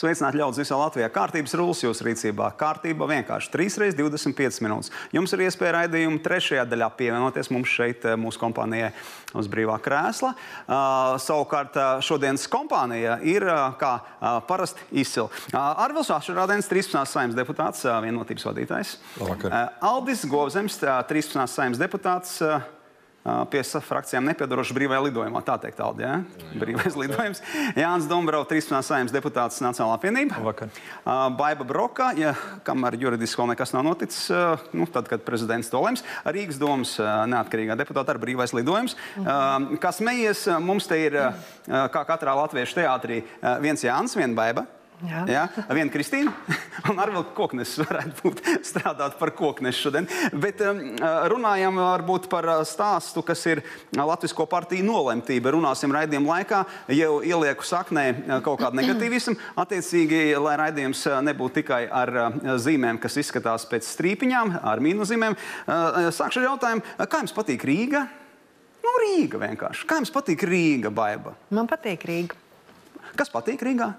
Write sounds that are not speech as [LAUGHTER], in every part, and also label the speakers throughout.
Speaker 1: Sveicināt ļaudis visā Latvijā. Kārtības rullis jūsu rīcībā. Kārtība vienkārši 3 reizes 25 minūtes. Jums ir iespēja raidījuma trešajā daļā pievienoties mums šeit, eh, mūsu kompānijai, uz brīvā krēsla. Uh, savukārt uh, šodienas kompānija ir uh, kā uh, parasti izcila. Arvils Ašarādens, 13. saimnes deputāts, vienotības vadītājs.
Speaker 2: Labvakar.
Speaker 1: Aldis Govzems, uh, 13. saimnes deputāts. Pie frakcijām nepiedarošs brīvajā lidojumā. Tā teikt, Aldi, ja? brīvais lidojums. Jānis Dombrovs, 13. saimnes deputāts Nacionālā apvienība.
Speaker 2: Vakar.
Speaker 1: Baiba Broka, ja, kamēr juridiski vēl nekas nav noticis, nu, tad, kad prezidents to lems. Rīgas domas neatkarīgā deputāta ar brīvais lidojums. Mhm. Kas mējies, mums te ir, kā katrā latviešu teātrī, viens Jānis, viena Baiba. Jā. Jā, viena Kristīna [LAUGHS] un Arvila Koknes varētu būt [LAUGHS] strādāt par koknešu šodien. Bet um, runājam varbūt par stāstu, kas ir Latvisko partiju nolemtība. Runāsim raidījuma laikā, jau ielieku saknē kaut kādu negatīvismu. [CLEARS THROAT] Attiecīgi, lai raidījums nebūtu tikai ar zīmēm, kas izskatās pēc strīpiņām, ar mīnuzīmēm. Sākšu ar jautājumu, kā jums patīk Rīga? Nu, Rīga vienkārši. Kā jums patīk Rīga, Baiba?
Speaker 3: Man patīk Rīga.
Speaker 1: Kas patīk Rīgā?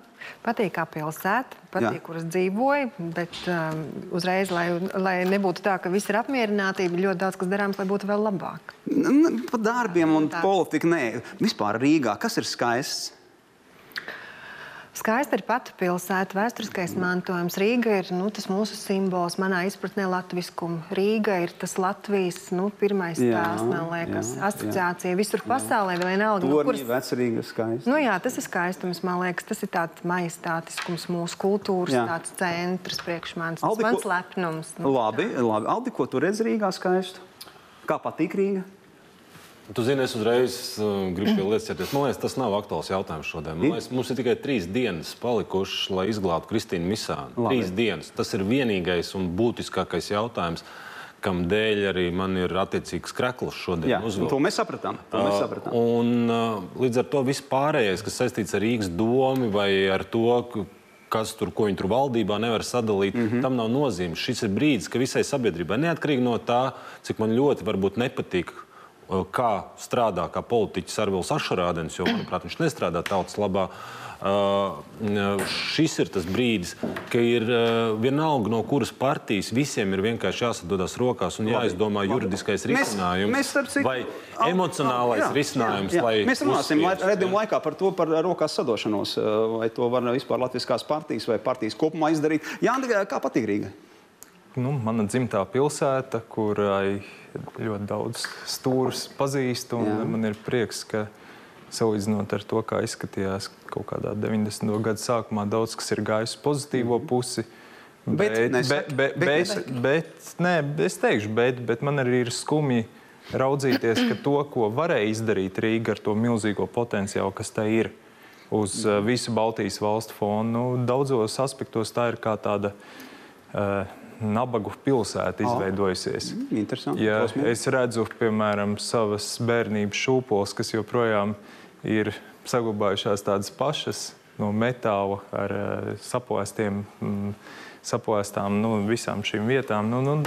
Speaker 3: Patīk kā pilsēta, patīk, Jā. kur es dzīvoju, bet um, uzreiz, lai, lai nebūtu tā, ka viss ir apmierinātība, ļoti daudz kas darāms, lai būtu vēl labāk.
Speaker 1: Par darbiem un politiku nē. Vispār Rīgā, kas ir skaists?
Speaker 3: Skaista ir pati pilsēta, vēsturiskais mantojums. Rīga ir nu, tas mūsu simbols, manā izpratnē latviskuma. Rīga ir tas Latvijas nu, pirmais tēls, man liekas, jā, asociācija jā. visur pasaulē. Vienalga,
Speaker 1: nu, kuras... Vecrīga skaista.
Speaker 3: Nu, jā, tas ir skaistums, man liekas, tas ir tāds majestātiskums mūsu kultūras, jā. tāds centrs priekš manis. Tas Aldi, mans ko... lepnums.
Speaker 1: Nu, labi, labi. Aldi, ko tu redz Rīgā skaistu? Kā patīk Rīga?
Speaker 2: Tu zini, es uzreiz uh, gribu pie lietas ķerties. Man liekas, tas nav aktuāls jautājums šodien. Man liekas, mums ir tikai trīs dienas palikušas, lai izglābtu Kristīnu Misānu. Labi. Trīs dienas. Tas ir vienīgais un būtiskākais jautājums. Kam dēļ arī man ir attiecīgs krekls šodien. Jā,
Speaker 1: to mēs sapratām. To mēs sapratām.
Speaker 2: Uh, un, uh, līdz ar to viss pārējais, kas saistīts ar Rīgas domu vai ar to, kas tur, ko viņi tur valdībā nevar sadalīt, mm -hmm. tam nav nozīmes. Šis ir brīdis, ka visai sabiedrībai, neatkarīgi no tā, cik man ļoti varbūt nepatīk kā strādā kā politiķis Arvils Ašarādens, jo, manuprāt, viņš nestrādā tautas labā. Uh, šis ir tas brīdis, ka ir uh, vienalga no kuras partijas visiem ir vienkārši jāsadodas rokās un jāizdomā juridiskais risinājums
Speaker 1: mēs, mēs cik...
Speaker 2: vai emocionālais jā, risinājums. Jā, jā.
Speaker 1: Mēs runāsim redzējumu laikā par to, par rokās sadošanos, vai to var vispār latviskās partijas vai partijas kopumā izdarīt. Jā, kā patīk Rīga?
Speaker 4: Nu, mana dzimtā pilsēta, kurai ļoti daudz stūrus pazīstu. Man ir prieks, ka salīdzinot ar to, kā izskatījās kaut kādā 90. gada sākumā, daudz kas ir gājis pozitīvo mhm. pusi.
Speaker 1: Bet, bet, nesaki, bet, bet,
Speaker 4: bet, bet, nē, es teikšu, bet, bet man arī ir skumji raudzīties, ka to, ko varēja izdarīt Rīga ar to milzīgo potenciālu, kas tā ir uz uh, visu Baltijas valstu fonu, nu, daudzos aspektos tā ir kā tāda uh, nabagu pilsēta izveidojusies.
Speaker 1: Oh, interesanti.
Speaker 4: Ja es redzu, piemēram, savas bērnības šūpoles, kas joprojām ir saglabājušās tādas pašas no metāla ar uh, saplēstiem. Mm, Saplēstām nu, visām šīm vietām. Nu, nu,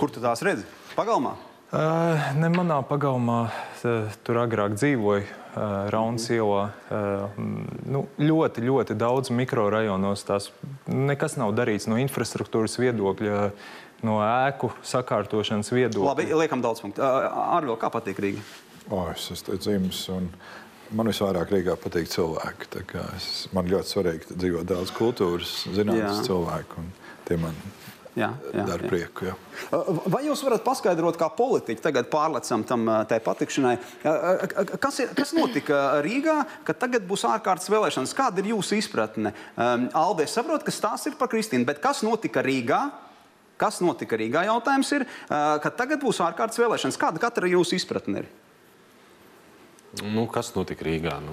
Speaker 1: Kur tu tās redzi? Pagalmā?
Speaker 4: Uh, ne manā pagalmā, uh, tur agrāk dzīvoju Raunas ielā. Nu, ļoti, ļoti daudz mikrorajonos tās nekas nav darīts no infrastruktūras viedokļa. No ēku sakārtošanas viedokļa.
Speaker 1: Labi, liekam, daudz punktu. Arvil, kā patīk Rīga?
Speaker 5: O, es esmu dzimis un man visvairāk Rīgā patīk cilvēki. Es, man ļoti svarīgi dzīvot daudz kultūras, zinātnes cilvēku. Tie man jā, jā, dara jā. prieku. Jā.
Speaker 1: Vai jūs varat paskaidrot, kā politiķi tagad pārlecam tam tai patikšanai, kas, ir, kas notika Rīgā, ka tagad būs ārkārtas vēlēšanas? Kāda ir jūsu izpratne? Alde, es saprotu, ka stāsts ir par Kristīnu, bet kas notika Rīgā? Kas notika Rīgā? Jautājums ir, ka tagad būs ārkārtas vēlēšanas. Kāda katra jūsu izpratne ir?
Speaker 2: Nu, kas notika Rīgā? Nu?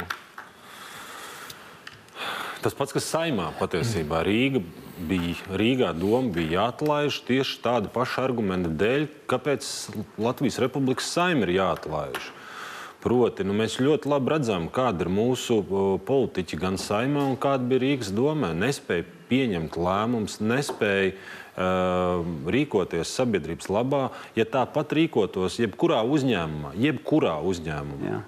Speaker 2: Tas pats, kas saimā patiesībā Rīga bija Rīgā doma bija jāatlaiž tieši tāda paša argumenta dēļ, kāpēc Latvijas Republikas saima ir jāatlaiž. Proti, nu, mēs ļoti labi redzam, kāda ir mūsu politiķi gan saimā, gan kāda bija Rīgas domē. Nespēja pieņemt lēmumus, nespēja uh, rīkoties sabiedrības labā. Ja tāpat rīkotos jebkurā uzņēmumā, jebkurā uzņēmumā, Jā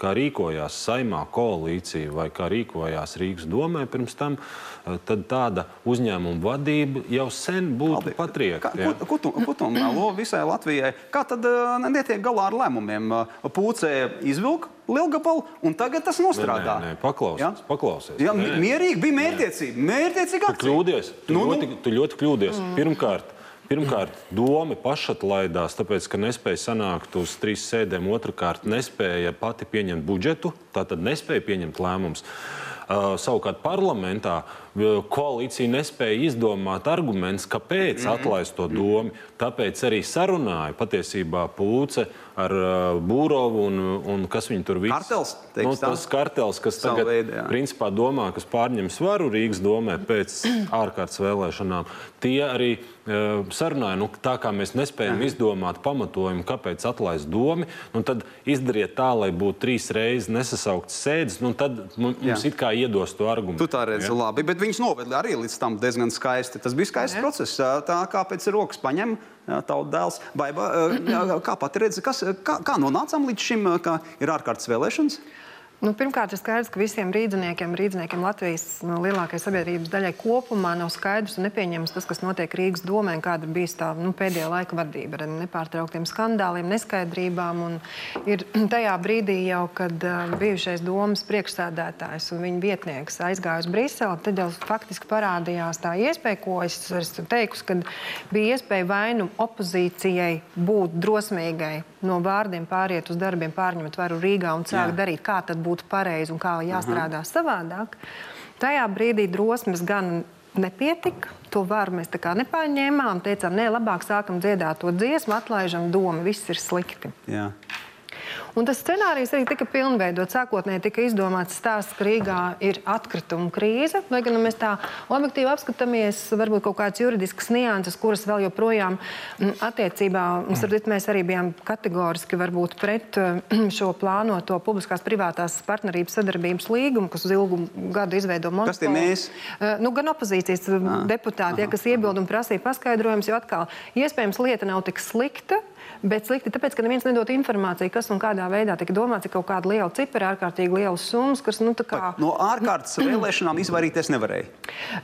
Speaker 2: kā rīkojās Saimā koalīcija vai kā rīkojās Rīgas domē pirms tam, eh, tad tāda uzņēmuma vadība jau sen būtu patriekta.
Speaker 1: Ko, ko, tu, ko tu melo visai Latvijai? Kā tad uh, netiek galā ar lēmumiem? Pūcē izvilka Lielgabalu, un tagad tas nostrādā.
Speaker 2: Nē, nē, paklausies. Ja? paklausies.
Speaker 1: Jā, nē, nē. mierīgi bija mērķiecība. Mērķiecīga
Speaker 2: akcija. Tu kļūdies. Tu, nu, ļoti, nu. tu ļoti kļūdies. Mm. Pirmkārt, Pirmkārt, doma pašatlaidās, tāpēc, ka nespēja sanākt uz trīs sēdēm. Otrakārt, nespēja pati pieņemt budžetu, tātad nespēja pieņemt lēmumus. Uh, savukārt parlamentā koalīcija nespēja izdomāt argumentus, kāpēc mm -hmm. atlaist to domu. Tāpēc arī sarunāja patiesībā Pūce ar uh, Būrovu un, un kas viņi tur viss.
Speaker 1: Kartels,
Speaker 2: nu, tas kartels, kas tagad veidu, jā. principā domā, kas pārņem svaru Rīgas domē pēc ārkārtas vēlēšanām. Tie arī uh, sarunāja, nu, tā kā mēs nespējam jā. izdomāt pamatojumu, kāpēc atlaist domu, nu, tad izdariet tā, lai būtu trīs reizes nesasauktas sēdes, nu, tad mums jā. it kā iedos to argumentu.
Speaker 1: Tu tā redzi ja? labi, bet viņus noveda arī līdz tam diezgan skaisti. Tas bija skaists Jā. process. Tā kā pēc rokas paņem tauta dēls. Baiba, kā pati redzi, kas, kā, kā nonācām līdz šim, ka ir ārkārtas vēlēšanas?
Speaker 3: Nu, pirmkārt, ir skaidrs, ka visiem rīzniekiem, rīzniekiem Latvijas nu, lielākajai sabiedrības daļai kopumā nav skaidrs un nepieņemams tas, kas notiek Rīgas domē, kāda ir bijusi tā nu, pēdējā laika vadība ar nepārtrauktiem skandāliem, neskaidrībām. Ir [CLEARS THROAT] tajā brīdī jau, kad uh, bijušais domas priekšsādātājs un viņa vietnieks aizgāja uz Briseli, tad jau faktiski parādījās tā iespēja, ko es esmu teikusi, kad bija iespēja vainu opozīcijai būt drosmīgai no vārdiem pāriet uz darbiem, pārņemt varu Rīgā un sākt darīt, kā tad būtu pareizi un kā jāstrādā uh mhm. -huh. savādāk. Tajā brīdī drosmes gan nepietika. To varu mēs nepaņēmām. Teicām, nē, labāk sākam dziedāt to dziesmu, atlaižam domu, viss ir slikti. Jā. Un tas scenārijs arī tika pilnveidots. Sākotnēji tika izdomāts stāsts, ka Rīgā ir atkrituma krīze. Vai gan nu mēs tā objektīvi apskatāmies, varbūt kaut kādas juridiskas nianses, kuras vēl joprojām attiecībā, starp mēs arī bijām kategoriski varbūt pret šo plānoto publiskās privātās partnerības sadarbības līgumu, kas uz ilgu gadu izveido monopolu.
Speaker 1: Kas tie mēs?
Speaker 3: Uh, nu, gan opozīcijas ah, deputāti, ja, kas iebilda un prasīja paskaidrojumus, jo atkal iespējams lieta nav tik slikta bet slikti tāpēc, ka neviens nedod informāciju, kas un kādā veidā tika domāts, ir kaut kāda liela cipara, ārkārtīgi lielas summas, kas, nu, kā...
Speaker 1: No ārkārtas vēlēšanām izvairīties nevarēja.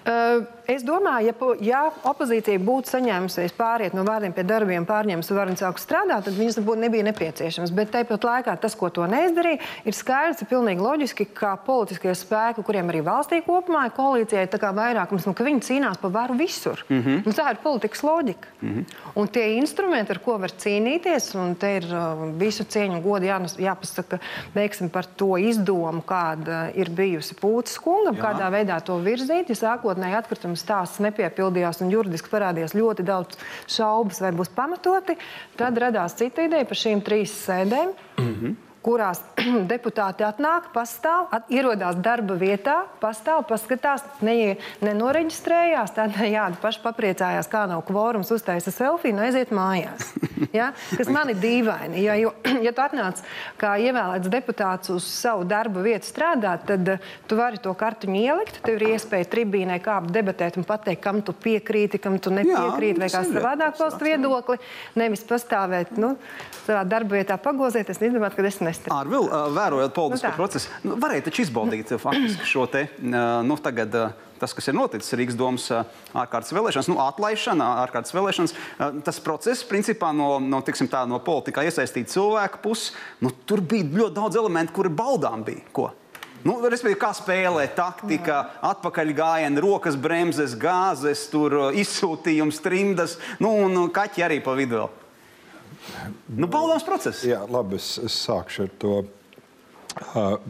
Speaker 3: Uh, es domāju, ja, ja opozīcija būtu saņēmusies pāriet no vārdiem pie darbiem, pārņēmusi varu un sāku strādāt, tad viņas būtu nebija nepieciešams. Bet tāpat laikā tas, ko to neizdarīja, ir skaidrs, ir pilnīgi loģiski, ka politiskie spēki, kuriem arī valstī kopumā ir koalīcijai, tā kā vairākums, nu, ka viņi cīnās par varu visur. Mm -hmm. nu, tā ir politikas loģika. Mm -hmm. Un tie instrumenti, ar ko var cīnīties, cīnīties. Te ir uh, visu cieņu un godu jā, jāpasaka veiksim, par to izdomu, kāda ir bijusi Pūtas kungam, jā. kādā veidā to virzīt. Ja sākotnēji atkrituma stāsts nepiepildījās un juridiski parādījās ļoti daudz šaubas, vai būs pamatoti, tad radās cita ideja par šīm trīs sēdēm. Mm -hmm kurās [CLEARS THROAT] deputāti atnāk, pastāv, at, ierodās darba vietā, pastāv, paskatās, ne, nenoreģistrējās. Tad [LAUGHS] jāda paši papriecājās, kā nav kvorums, uztaisa selfiju un aiziet mājās. [LAUGHS] Ja? Kas man ir dīvaini. Ja, jo, [CLEARS THROAT] ja tu atnāc kā ievēlēts deputāts uz savu darba vietu strādāt, tad uh, tu vari to kartiņu ielikt. Tev ir iespēja tribīnē kāpt, debatēt un pateikt, kam tu piekrīti, kam tu nepiekrīti, Jā, vai kā savādāk paust viedokli. Nevis pastāvēt nu, savā darba vietā, pagozēties un izdomāt, ka es nesaku
Speaker 1: nestrādā. Ar vēl vērojot politisko nu procesu, nu, varēja taču izbaudīt faktiski šo te, nu, tagad, tas, kas ir noticis Rīgas domas ārkārtas vēlēšanas, nu, atlaišana, ārkārtas vēlēšanas, tas process, principā, no, no, tā, no politikā iesaistīta cilvēka puses, nu, tur bija ļoti daudz elementu, kuri baudām bija. Ko? Nu, respektīvi, kā spēlē taktika, atpakaļ gājienā, rokas bremzes, gāzes, tur, izsūtījums, trimdas, nu, un kaķi arī pa vidu. Nu, Baudāms process.
Speaker 5: Jā, labi, es, es sākšu ar to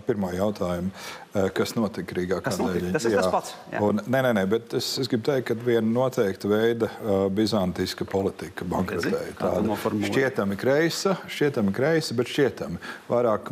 Speaker 5: pirmo jautājumu. Eh, kas notika Rīgā.
Speaker 1: Tas, notika. tas ir jā. tas pats. Jā. Un,
Speaker 5: nē, nē, nē, bet es, es gribu teikt, ka viena noteikta veida uh, bizantiska politika bankrotēja. Tāda šķietami kreisa, šķietami kreisa, bet šķietami vairāk,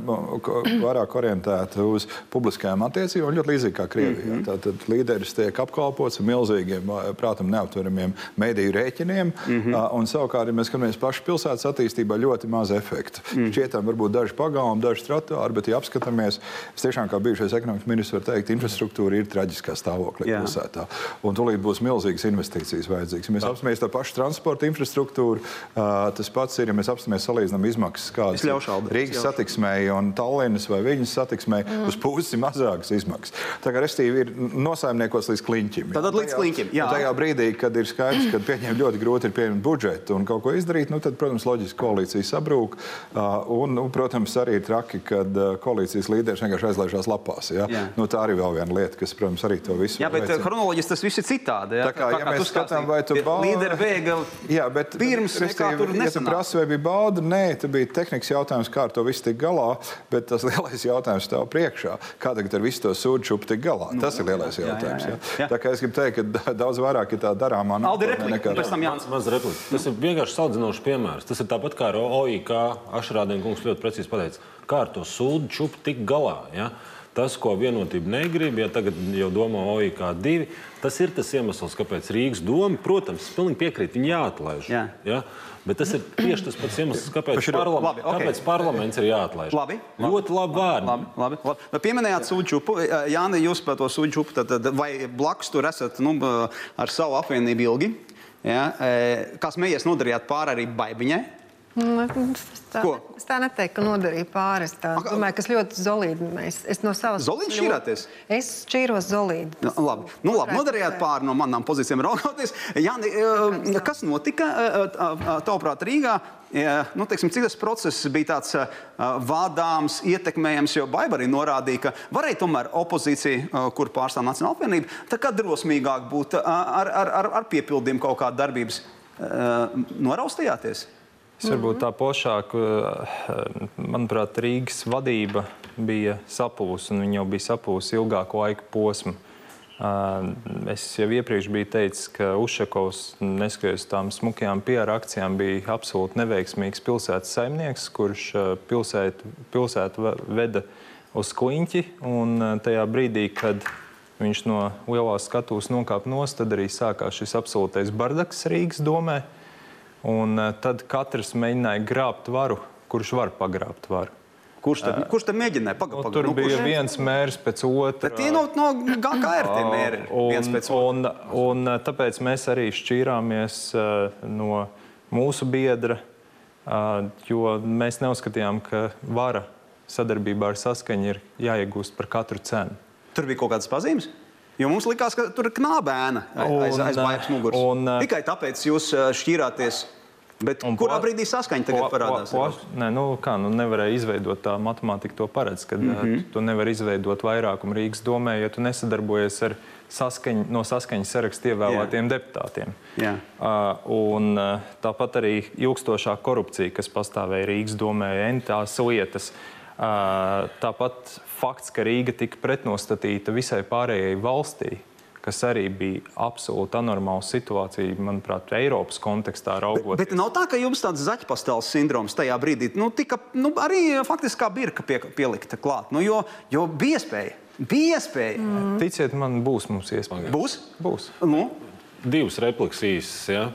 Speaker 5: vairāk orientēta uz publiskajām attiecībām, ļoti līdzīgi kā Krievijā. Mm -hmm. Tātad līderis tiek apkalpots ar milzīgiem, prātam, neaptveramiem mediju rēķiniem, mm -hmm. uh, un savukārt, ja mēs skatāmies pašu pilsētas attīstībā, ļoti maz efektu. Mm -hmm. Šķietam varbūt daži pagalmi, daži trottoāri, bet, ja apskatāmies, es tiešām kā bijušais ekonomikas ministrs var teikt, infrastruktūra ir traģiskā stāvoklī
Speaker 1: Jā.
Speaker 5: pilsētā. Un tūlīt būs milzīgas investīcijas vajadzīgas. Ja mēs apstāmies to pašu transporta infrastruktūru, uh, tas pats ir, ja mēs apstāmies salīdzinām izmaksas, kādas Rīgas
Speaker 1: ļaušu.
Speaker 5: satiksmei un Tallinas vai viņas satiksmei, mm. uz pusi mazākas izmaksas. Tā kā restīvi ir nosaimniekos līdz kliņķim.
Speaker 1: Tātad līdz kliņķim, jā.
Speaker 5: Tajā brīdī, kad ir skaidrs, ka pieņemt ļoti grūti ir pieņemt budžetu un kaut ko izdarīt, nu, tad, protams, loģiski koalīcija sabrūk. Uh, un, nu, protams, arī ir traki, kad uh, koalīcijas līderis vienkārši aizlaižās lapās. Ja?
Speaker 1: Jā.
Speaker 5: Nu, tā arī vēl viena lieta, kas, protams, arī to visu
Speaker 1: Jā, bet
Speaker 5: veicina.
Speaker 1: chronoloģiski tas viss ir citādi. Jā,
Speaker 5: Tā kā, ja mēs skatām, vai tu baudi-
Speaker 1: līderi bēga
Speaker 5: Jā, bet
Speaker 1: pirms
Speaker 5: respektīvi,
Speaker 1: tur
Speaker 5: ja tu
Speaker 1: nesanāk.
Speaker 5: prasi, vai bija bauda, nē, tas bija tehnikas jautājums, kā ar to visu tik galā. Bet tas [LAUGHS] lielais jautājums stāv priekšā. Kā tagad ar visu to sūdu čupu tik galā? Nu, tas ir lielais
Speaker 1: jā, jā,
Speaker 5: jautājums.
Speaker 1: jā,
Speaker 5: Jā,
Speaker 1: jā.
Speaker 5: Tā kā es gribu teikt, ka da- daudz vairāk ir tā darāmā nākotnē nekā-
Speaker 1: pēc tam Jānis.
Speaker 2: Maz replika. Tas ir vienkārši salīdzinošs piemērs. Tas ir tāpat kā ar OIK. Ašrādien kungs ļoti precīzi pateica, kā ar to sūdu čupu tik galā. Ja? Tas, ko vienotība negrib, ja tagad jau domā OIK divi, tas ir tas iemesls, kāpēc Rīgas doma, protams, pilnīgi piekrītu, viņi jāatlaiž.
Speaker 1: Jā.
Speaker 2: Ja? Bet tas ir tieši tas pats iemesls, kāpēc, parlam
Speaker 1: Labi, ok.
Speaker 2: kāpēc parlaments ir jāatlaiž.
Speaker 1: Labi,
Speaker 2: Ļoti labi vārdi.
Speaker 1: Labi, labi, labi. Nu, pieminējāt sūdžupu. Jāni, jūs par to sūdžupu, tad, vai blakus tur esat nu, ar savu apvienību ilgi? Ja? e, Kas mējies nodarījāt pāri arī baigiņai?
Speaker 3: Nu, Es tā,
Speaker 1: Ko?
Speaker 3: es tā neteiktu, ka nodarīja pāri. Es tā,
Speaker 1: Ak,
Speaker 3: domāju, ka es ļoti zolīdi. Mēs, es no savas puses ļoti- Es šķīros zolīdi.
Speaker 1: Nu, labi, nu, labi nodarījāt pāri no manām pozīcijām raugoties. Jāni, e, kas notika e, e, tavuprāt Rīgā? Nu, teiksim, cik tas process bija tāds vadāms, ietekmējams, jo Baiba arī norādīja, ka varēja tomēr opozīcija, kur pārstāv Nacionāla apvienība, tā kā drosmīgāk būt ar, ar, ar, ar piepildījumu kaut kāda darbības. Noraustījāties?
Speaker 4: Es varbūt tā plašāk, eh, manuprāt, Rīgas vadība bija sapūs, un viņa jau bija sapūs ilgāku laika posmu. Eh, Es jau iepriekš biju teicis, ka Ušakovs, neskatoties tām smukajām PR akcijām, bija absolūti neveiksmīgs pilsētas saimnieks, kurš eh, pilsētu, pilsētu ve- veda uz kliņķi. Eh, tajā brīdī, kad viņš no lielās skatuves nokāpa nost, tad arī sākās šis absolūtais bardaks Rīgas domē. Un uh, tad katrs mēģināja grābt varu, kurš var pagrābt varu.
Speaker 1: Kurš tad, kurš tad mēģināja? Paga,
Speaker 4: Nu, tur
Speaker 1: nu,
Speaker 4: bija
Speaker 1: kurš?
Speaker 4: viens mērs pēc otra.
Speaker 1: Bet tie no, no GKR tie [LAUGHS] mēri
Speaker 4: Un, un, un uh, tāpēc mēs arī šķīrāmies no mūsu biedra, jo mēs neuzskatījām, ka vara sadarbībā ar saskaņu ir jāiegūst par katru cenu.
Speaker 1: Tur bija kaut kādas pazīmes. Jo mums likās, ka tur ir knābēna aiz, aiz baigas muguras.
Speaker 4: un,
Speaker 1: Tikai tāpēc jūs šķīrāties. Bet
Speaker 4: Un
Speaker 1: kurā
Speaker 4: po-
Speaker 1: brīdī saskaņa tagad
Speaker 4: Po- po-
Speaker 1: parādās?
Speaker 4: po- Nē, nu, kā, nu, nevarēja izveidot tā matemātika, to paredz, ka mm. -hmm. tu nevari izveidot vairākumu Rīgas domē, ja tu nesadarbojies ar saskaņ, no saskaņas saraksta ievēlētiem deputātiem.
Speaker 1: Jā.
Speaker 4: Uh, un, uh, tāpat arī ilgstošā korupcija, kas pastāvēja Rīgas domē, entās lietas. Uh, tāpat fakts, ka Rīga tika pretnostatīta visai pārējai valstī, kas arī bija absolūti anormāla situācija, manuprāt, Eiropas kontekstā raugoties.
Speaker 1: Bet nav tā, ka jums tāds zaķpastels sindroms tajā brīdī nu, tika nu, arī faktiski kā birka pie, pielikta klāt. Nu, jo, jo bija iespēja. Bija iespēja. Mm.
Speaker 4: Ticiet man, būs mums iespēja.
Speaker 1: Būs?
Speaker 4: Būs.
Speaker 1: Nu,
Speaker 2: divas replikas īsas. Ja?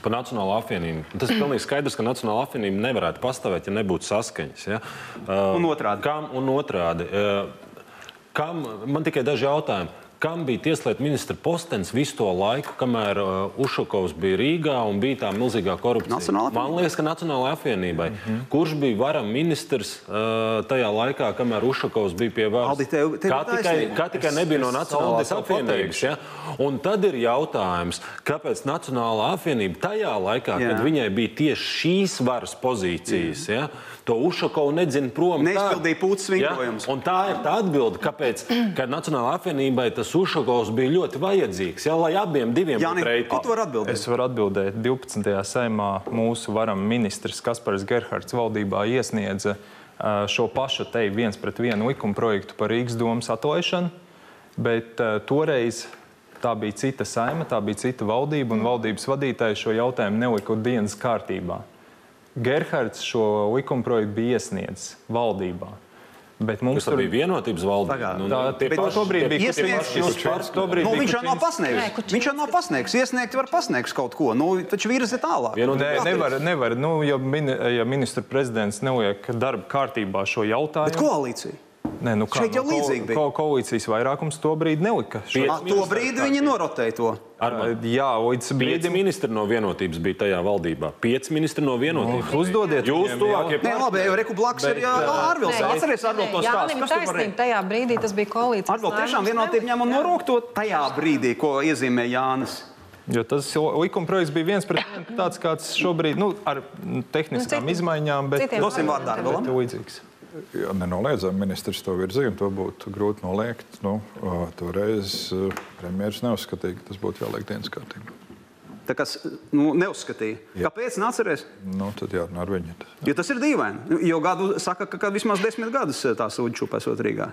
Speaker 2: Par Nacionālo apvienību. Tas ir pilnīgi skaidrs, ka Nacionāla apvienība nevarētu pastāvēt, ja nebūtu saskaņas. Ja? Uh,
Speaker 1: Un otrādi.
Speaker 2: Kam, un otrādi uh, kam, man tikai daži jautājumi. Kam bija tieslietu ministra postens visu to laiku, kamēr uh, Ušakovs bija Rīgā un bija tā milzīgā korupcija?
Speaker 1: Nacionāla.
Speaker 2: Man liekas, ka Nacionālajai apvienībai. Mm -hmm. Kurš bija varam ministrs uh, tajā laikā, kamēr Ušakovs bija pie varas? Kā tikai, kā tikai nebija no Nacionālās apvienības. Ja? Un tad ir jautājums, kāpēc Nacionālā apvienība tajā laikā,
Speaker 1: Jā.
Speaker 2: kad viņai bija tieši šīs varas pozīcijas, ja, to Ušakovu nedzina prom.
Speaker 1: Neizpildīja pūces vingrojumus.
Speaker 2: Ja? Un tā ir tā atbilde, kāpēc Nacionālajai apvienībai tas Ušakovs bija ļoti vajadzīgs. Ja? Lai abiem diviem būtu reitingi.
Speaker 1: tu vari atbildēt?
Speaker 4: Es varu atbildēt, 12. saimā mūsu varam ministrs Kaspars Gerhards valdībā iesniedza šo pašu te viens pret vienu likuma projektu par Rīgas domas atlaišanu, bet toreiz tā bija cita saima, tā bija cita valdība, un valdības vadītājs šo jautājumu nelika dienas kārtībā. Gerhards šo likuma projektu bija iesniedzis valdībā. Bet mums
Speaker 2: Tas bija vienotības valdība.
Speaker 1: Pagād.
Speaker 4: Tā- bet
Speaker 2: paši-
Speaker 4: tobrīd
Speaker 2: tie
Speaker 4: bija
Speaker 1: Nu, viņš jau nav pasniegts. Viņš jau nav pasniegts. Iesniegt var pasniegt kaut ko. Nu, taču virzi tālāk.
Speaker 2: Vienotības
Speaker 4: Nē, nevar, nevar. Nu, ja, mini, ja ministra prezidents neliek darba kārtībā šo
Speaker 1: Bet
Speaker 4: jautājumu,
Speaker 1: koalīcija.
Speaker 4: Nē, nu kā,
Speaker 1: Šeit jau
Speaker 4: nu, ko-
Speaker 1: līdzīgi bija.
Speaker 4: ko, koalīcijas vairākums to brīdi nelika. Šo-
Speaker 1: Ah, To brīdi viņi norotēja to.
Speaker 2: Armand,
Speaker 4: Jā, līdz
Speaker 2: Pieci
Speaker 4: brīdim
Speaker 2: ministri no vienotības bija tajā valdībā. Pieci ministri no vienotības.
Speaker 4: Nu, uzdodiet
Speaker 2: Jūs tuvākie
Speaker 1: Nē, labi, jau Reku Blaks ir jā, Ārvils. Atceries, Ārvils to stāstu. Tur
Speaker 3: taisnība, tajā brīdī tas bija koalīcijas.
Speaker 1: Ārvils tiešām vienotība ņem un norok to tajā brīdī, ko iezīmē Jānis.
Speaker 4: Jo tas likuma projekts bija viens pret vienu [COUGHS] tāds, kāds šobrīd nu, ar tehniskām
Speaker 3: Nu, citi-
Speaker 4: izmaiņām, bet
Speaker 1: Dosim vārdu Ārvilam.
Speaker 4: bet līdzīgs.
Speaker 5: Ja nenoliedzami ministrs to virzīja, un to būtu grūti noliegt. Nu, toreiz ā, premjerministrs neuzskatīja, ka tas būtu jāliek dienas kārtībā.
Speaker 1: Tā kā nu, neuzskatīja. Kāpēc? Nācerēs?
Speaker 5: Nu, tad jārunā ar viņu.
Speaker 1: Jo tas ir dīvaini. Jo gadu saka, ka, ka vismaz desmit gadus eh, tā sūdzība čūpēs Rīgā.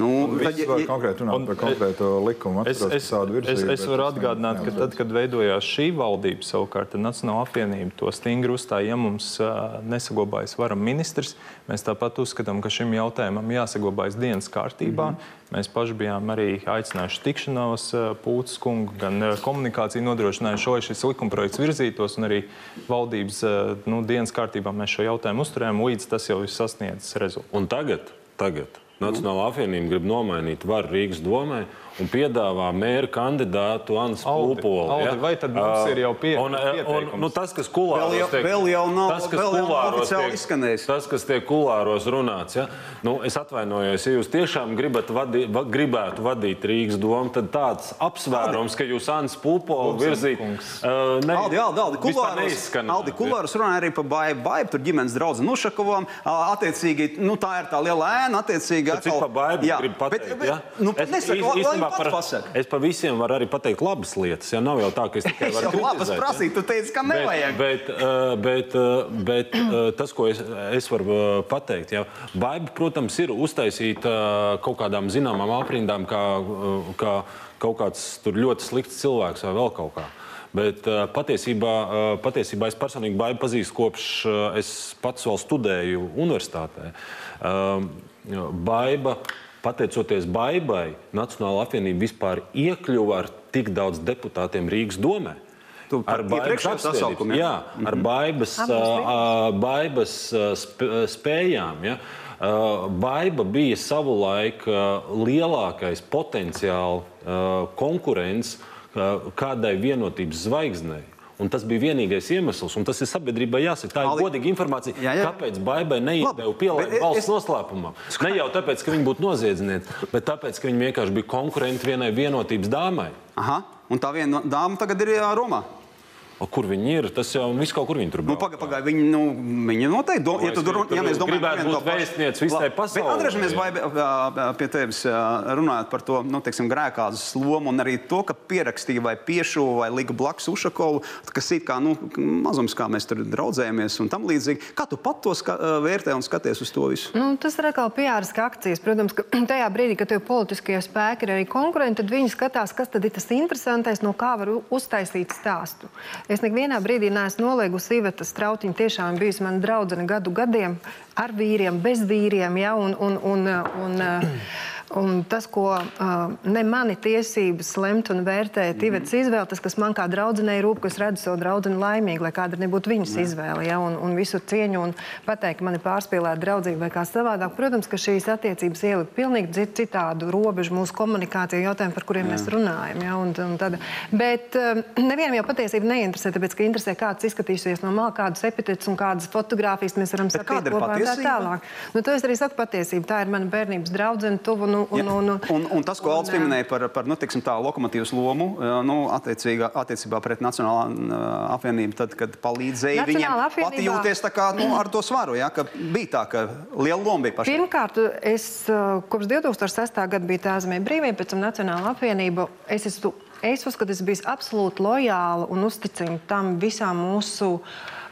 Speaker 1: Nu, tad,
Speaker 5: Viņš var konkrēti runāt
Speaker 4: Un
Speaker 5: par konkrēto likumu.
Speaker 4: Es,
Speaker 5: atceros
Speaker 4: es, es,
Speaker 5: virzību,
Speaker 4: es
Speaker 5: bet
Speaker 4: varu atgādināt, ka tad, kad veidojās šī valdība, savukārt tad Nacionāla apvienība to stingri uzstāja, ja mums uh, nesaglabājas varam ministrs, mēs tāpat uzskatām, ka šim jautājumam jāsaglabājas dienas kārtībā. Mm -hmm. Mēs paši bijām arī aicinājuši tikšanos Pūtas kungu, gan komunikāciju nodrošinājuši, lai šis likumprojekts virzītos, un arī valdības nu, dienas kārtībā mēs šo jautājumu uzturējām, līdz tas jau ir sasniedzis rezultātu.
Speaker 2: Un tagad, tagad Nacionāla apvienība grib nomainīt varu Rīgas domē un piedāvā mēra kandidātu
Speaker 4: Aldi,
Speaker 2: Pulpolu.
Speaker 4: Aldi, vai tad mums ir jau pie-
Speaker 2: un, un,
Speaker 4: pieteikums?
Speaker 2: nu, tas, kas kulāros
Speaker 1: Vēl jau-
Speaker 2: tiek,
Speaker 1: vēl jau nav-
Speaker 2: tas, kas
Speaker 1: vēl
Speaker 2: kulāros
Speaker 1: oficiāli
Speaker 2: tiek-
Speaker 1: izskanējis.
Speaker 2: Tas, kas tiek kulāros runāts, ja? nu, es atvainojos, ja jūs tiešām gribat vadi, va, gribētu vadīt Rīgas domu, tad tāds apsvērums, ka jūs Ansu Pulpolu virzīt, uh, ne,
Speaker 1: Aldi, Aldi, Aldi, kulāros. Aldi Kulāros runāja arī par baidu, baidu tur ģimenes draugu Nušakovam. Attiecīgi, nu, tā ir tā liela ēna, attiecīgi.
Speaker 2: Cik pa baidu
Speaker 1: Jā,
Speaker 2: gribu pateikt?
Speaker 1: Bet, bet,
Speaker 2: ja?
Speaker 1: nu, nesaka,
Speaker 2: īs-
Speaker 1: lai- lai
Speaker 2: īstenībā
Speaker 1: pats pasaka.
Speaker 2: es par visiem varu arī pateikt labas lietas. Ja? Nav jau tā, ka es tikai varu
Speaker 1: jau labas
Speaker 2: kritizēt, ja?
Speaker 1: tu teici, ka nevajag.
Speaker 2: Bet, bet, uh, bet, bet uh, tas, ko es, es varu pateikt, ja, baiba, protams, ir uztaisīta uh, kaut kādām zināmām aprindām, kā, kā kaut kāds ļoti slikts cilvēks vai vēl kaut kā. Bet uh, patiesībā, uh, patiesībā es personīgi baidu pazīstu kopš uh, es pats vēl studēju universitātē. Baiba, pateicoties Baibai, Nacionāla apvienība vispār iekļuva ar tik daudz deputātiem Rīgas domē. Apspriedības.
Speaker 1: sasaukumu, ja?
Speaker 2: Jā, ar ā, baibas ā, sp- ā, spējām. Ja? Baiba bija savulaik lielākais potenciāls konkurents kādai vienotības zvaigznei. Un tas bija vienīgais iemesls, un tas ir sabiedrībai jāsaka. Tā ir
Speaker 1: Ali-
Speaker 2: godīga informācija.
Speaker 1: Jā, jā.
Speaker 2: Kāpēc Baibai neizdeva
Speaker 1: bet
Speaker 2: valsts
Speaker 1: es-
Speaker 2: noslēpumam? Ne jau tāpēc, ka viņi būtu noziedznieki, bet tāpēc, ka viņi vienkārši bija konkurenti vienai vienotības dāmai.
Speaker 1: Aha, un tā viena dāma tagad ir Romā.
Speaker 2: Kur viņi ir? Tas jau viss kaut kur viņi tur
Speaker 1: Nu,
Speaker 2: brauc.
Speaker 1: Pagaid, pagaid, viņi, nu, viņi noteikti do,
Speaker 2: Nu,
Speaker 1: ja,
Speaker 2: tur
Speaker 1: ja mēs domājam
Speaker 2: būt
Speaker 1: to pašu-
Speaker 2: vēstniece visai pasaulē.
Speaker 1: Baiba, ā, ā, pie tevis, runājot par to nu, teiksim, grēkāzes lomu un arī to, ka pierakstīja vai piešu vai lika blakus Ušakovu, kas it kā nu, mazums, kā mēs tur draudzējamies un tam līdzīgi. Kā tu pat to vērtē un skaties uz to visu?
Speaker 3: Nu, tas ir atkal piāriska akcijas. Protams, ka [CLEARS THROAT] tajā brīdī, kad tev politiskie spēki ir arī konkurenti, tad viņi skatās, kas tad ir tas interesantais, no kā var uztaisīt stāstu. Es nevienā brīdī neesmu noliegusi Iveta Strautiņa. Tiešām bijusi mana draudzene gadu gadiem ar vīriem, bez vīriem. Ja, un, un, un, un, Un tas, ko uh, ne mani tiesības lemt un vērtēt, ir Ivetas izvēle, tas, kas man kā draudzenei rūp, ka es redzu savu draugu laimīgu, lai kāda nebūtu viņas izvēle. Ja, un, un visu cieņu un pateikt, ka man ir pārspīlēta draudzība vai kā savādāk. Protams, ka šīs attiecības ielika pilnīgi cit- citādu robežu mūsu komunikācijā, jautājumu, par kuriem Jā. mēs runājam. Ja, un, un tad, bet um, nevienam jau patiesībā neinteresē, tāpēc, ka interesē, kāds izskatīsies no malas, kādus epitetus un kādas fotogrāfijas mēs varam
Speaker 1: ir
Speaker 3: kopā un tā
Speaker 1: patiesība?
Speaker 3: tālāk. Nu, to es arī saku patiesību. Tā ir mana bērnības draudzene, tuvu. Nu, un, un, un,
Speaker 1: un, un tas, ko Alts pieminēja par, par nu, teiksim, tā lokomotīvas lomu nu, attiecīgā, attiecībā pret Nacionālā apvienību, tad, kad palīdzēja viņiem
Speaker 3: Nacionālā
Speaker 1: pati jūties kā, nu, ar to svaru, ja, ka bija tā, ka liela loma bija pašai.
Speaker 3: Pirmkārt, es uh, kopš 2006. gada biju tā zemē brīvība, pēc tam Nacionāla apvienība. Es, esmu, es uzskatu, es biju absolūti lojāla un uzticama tam visām mūsu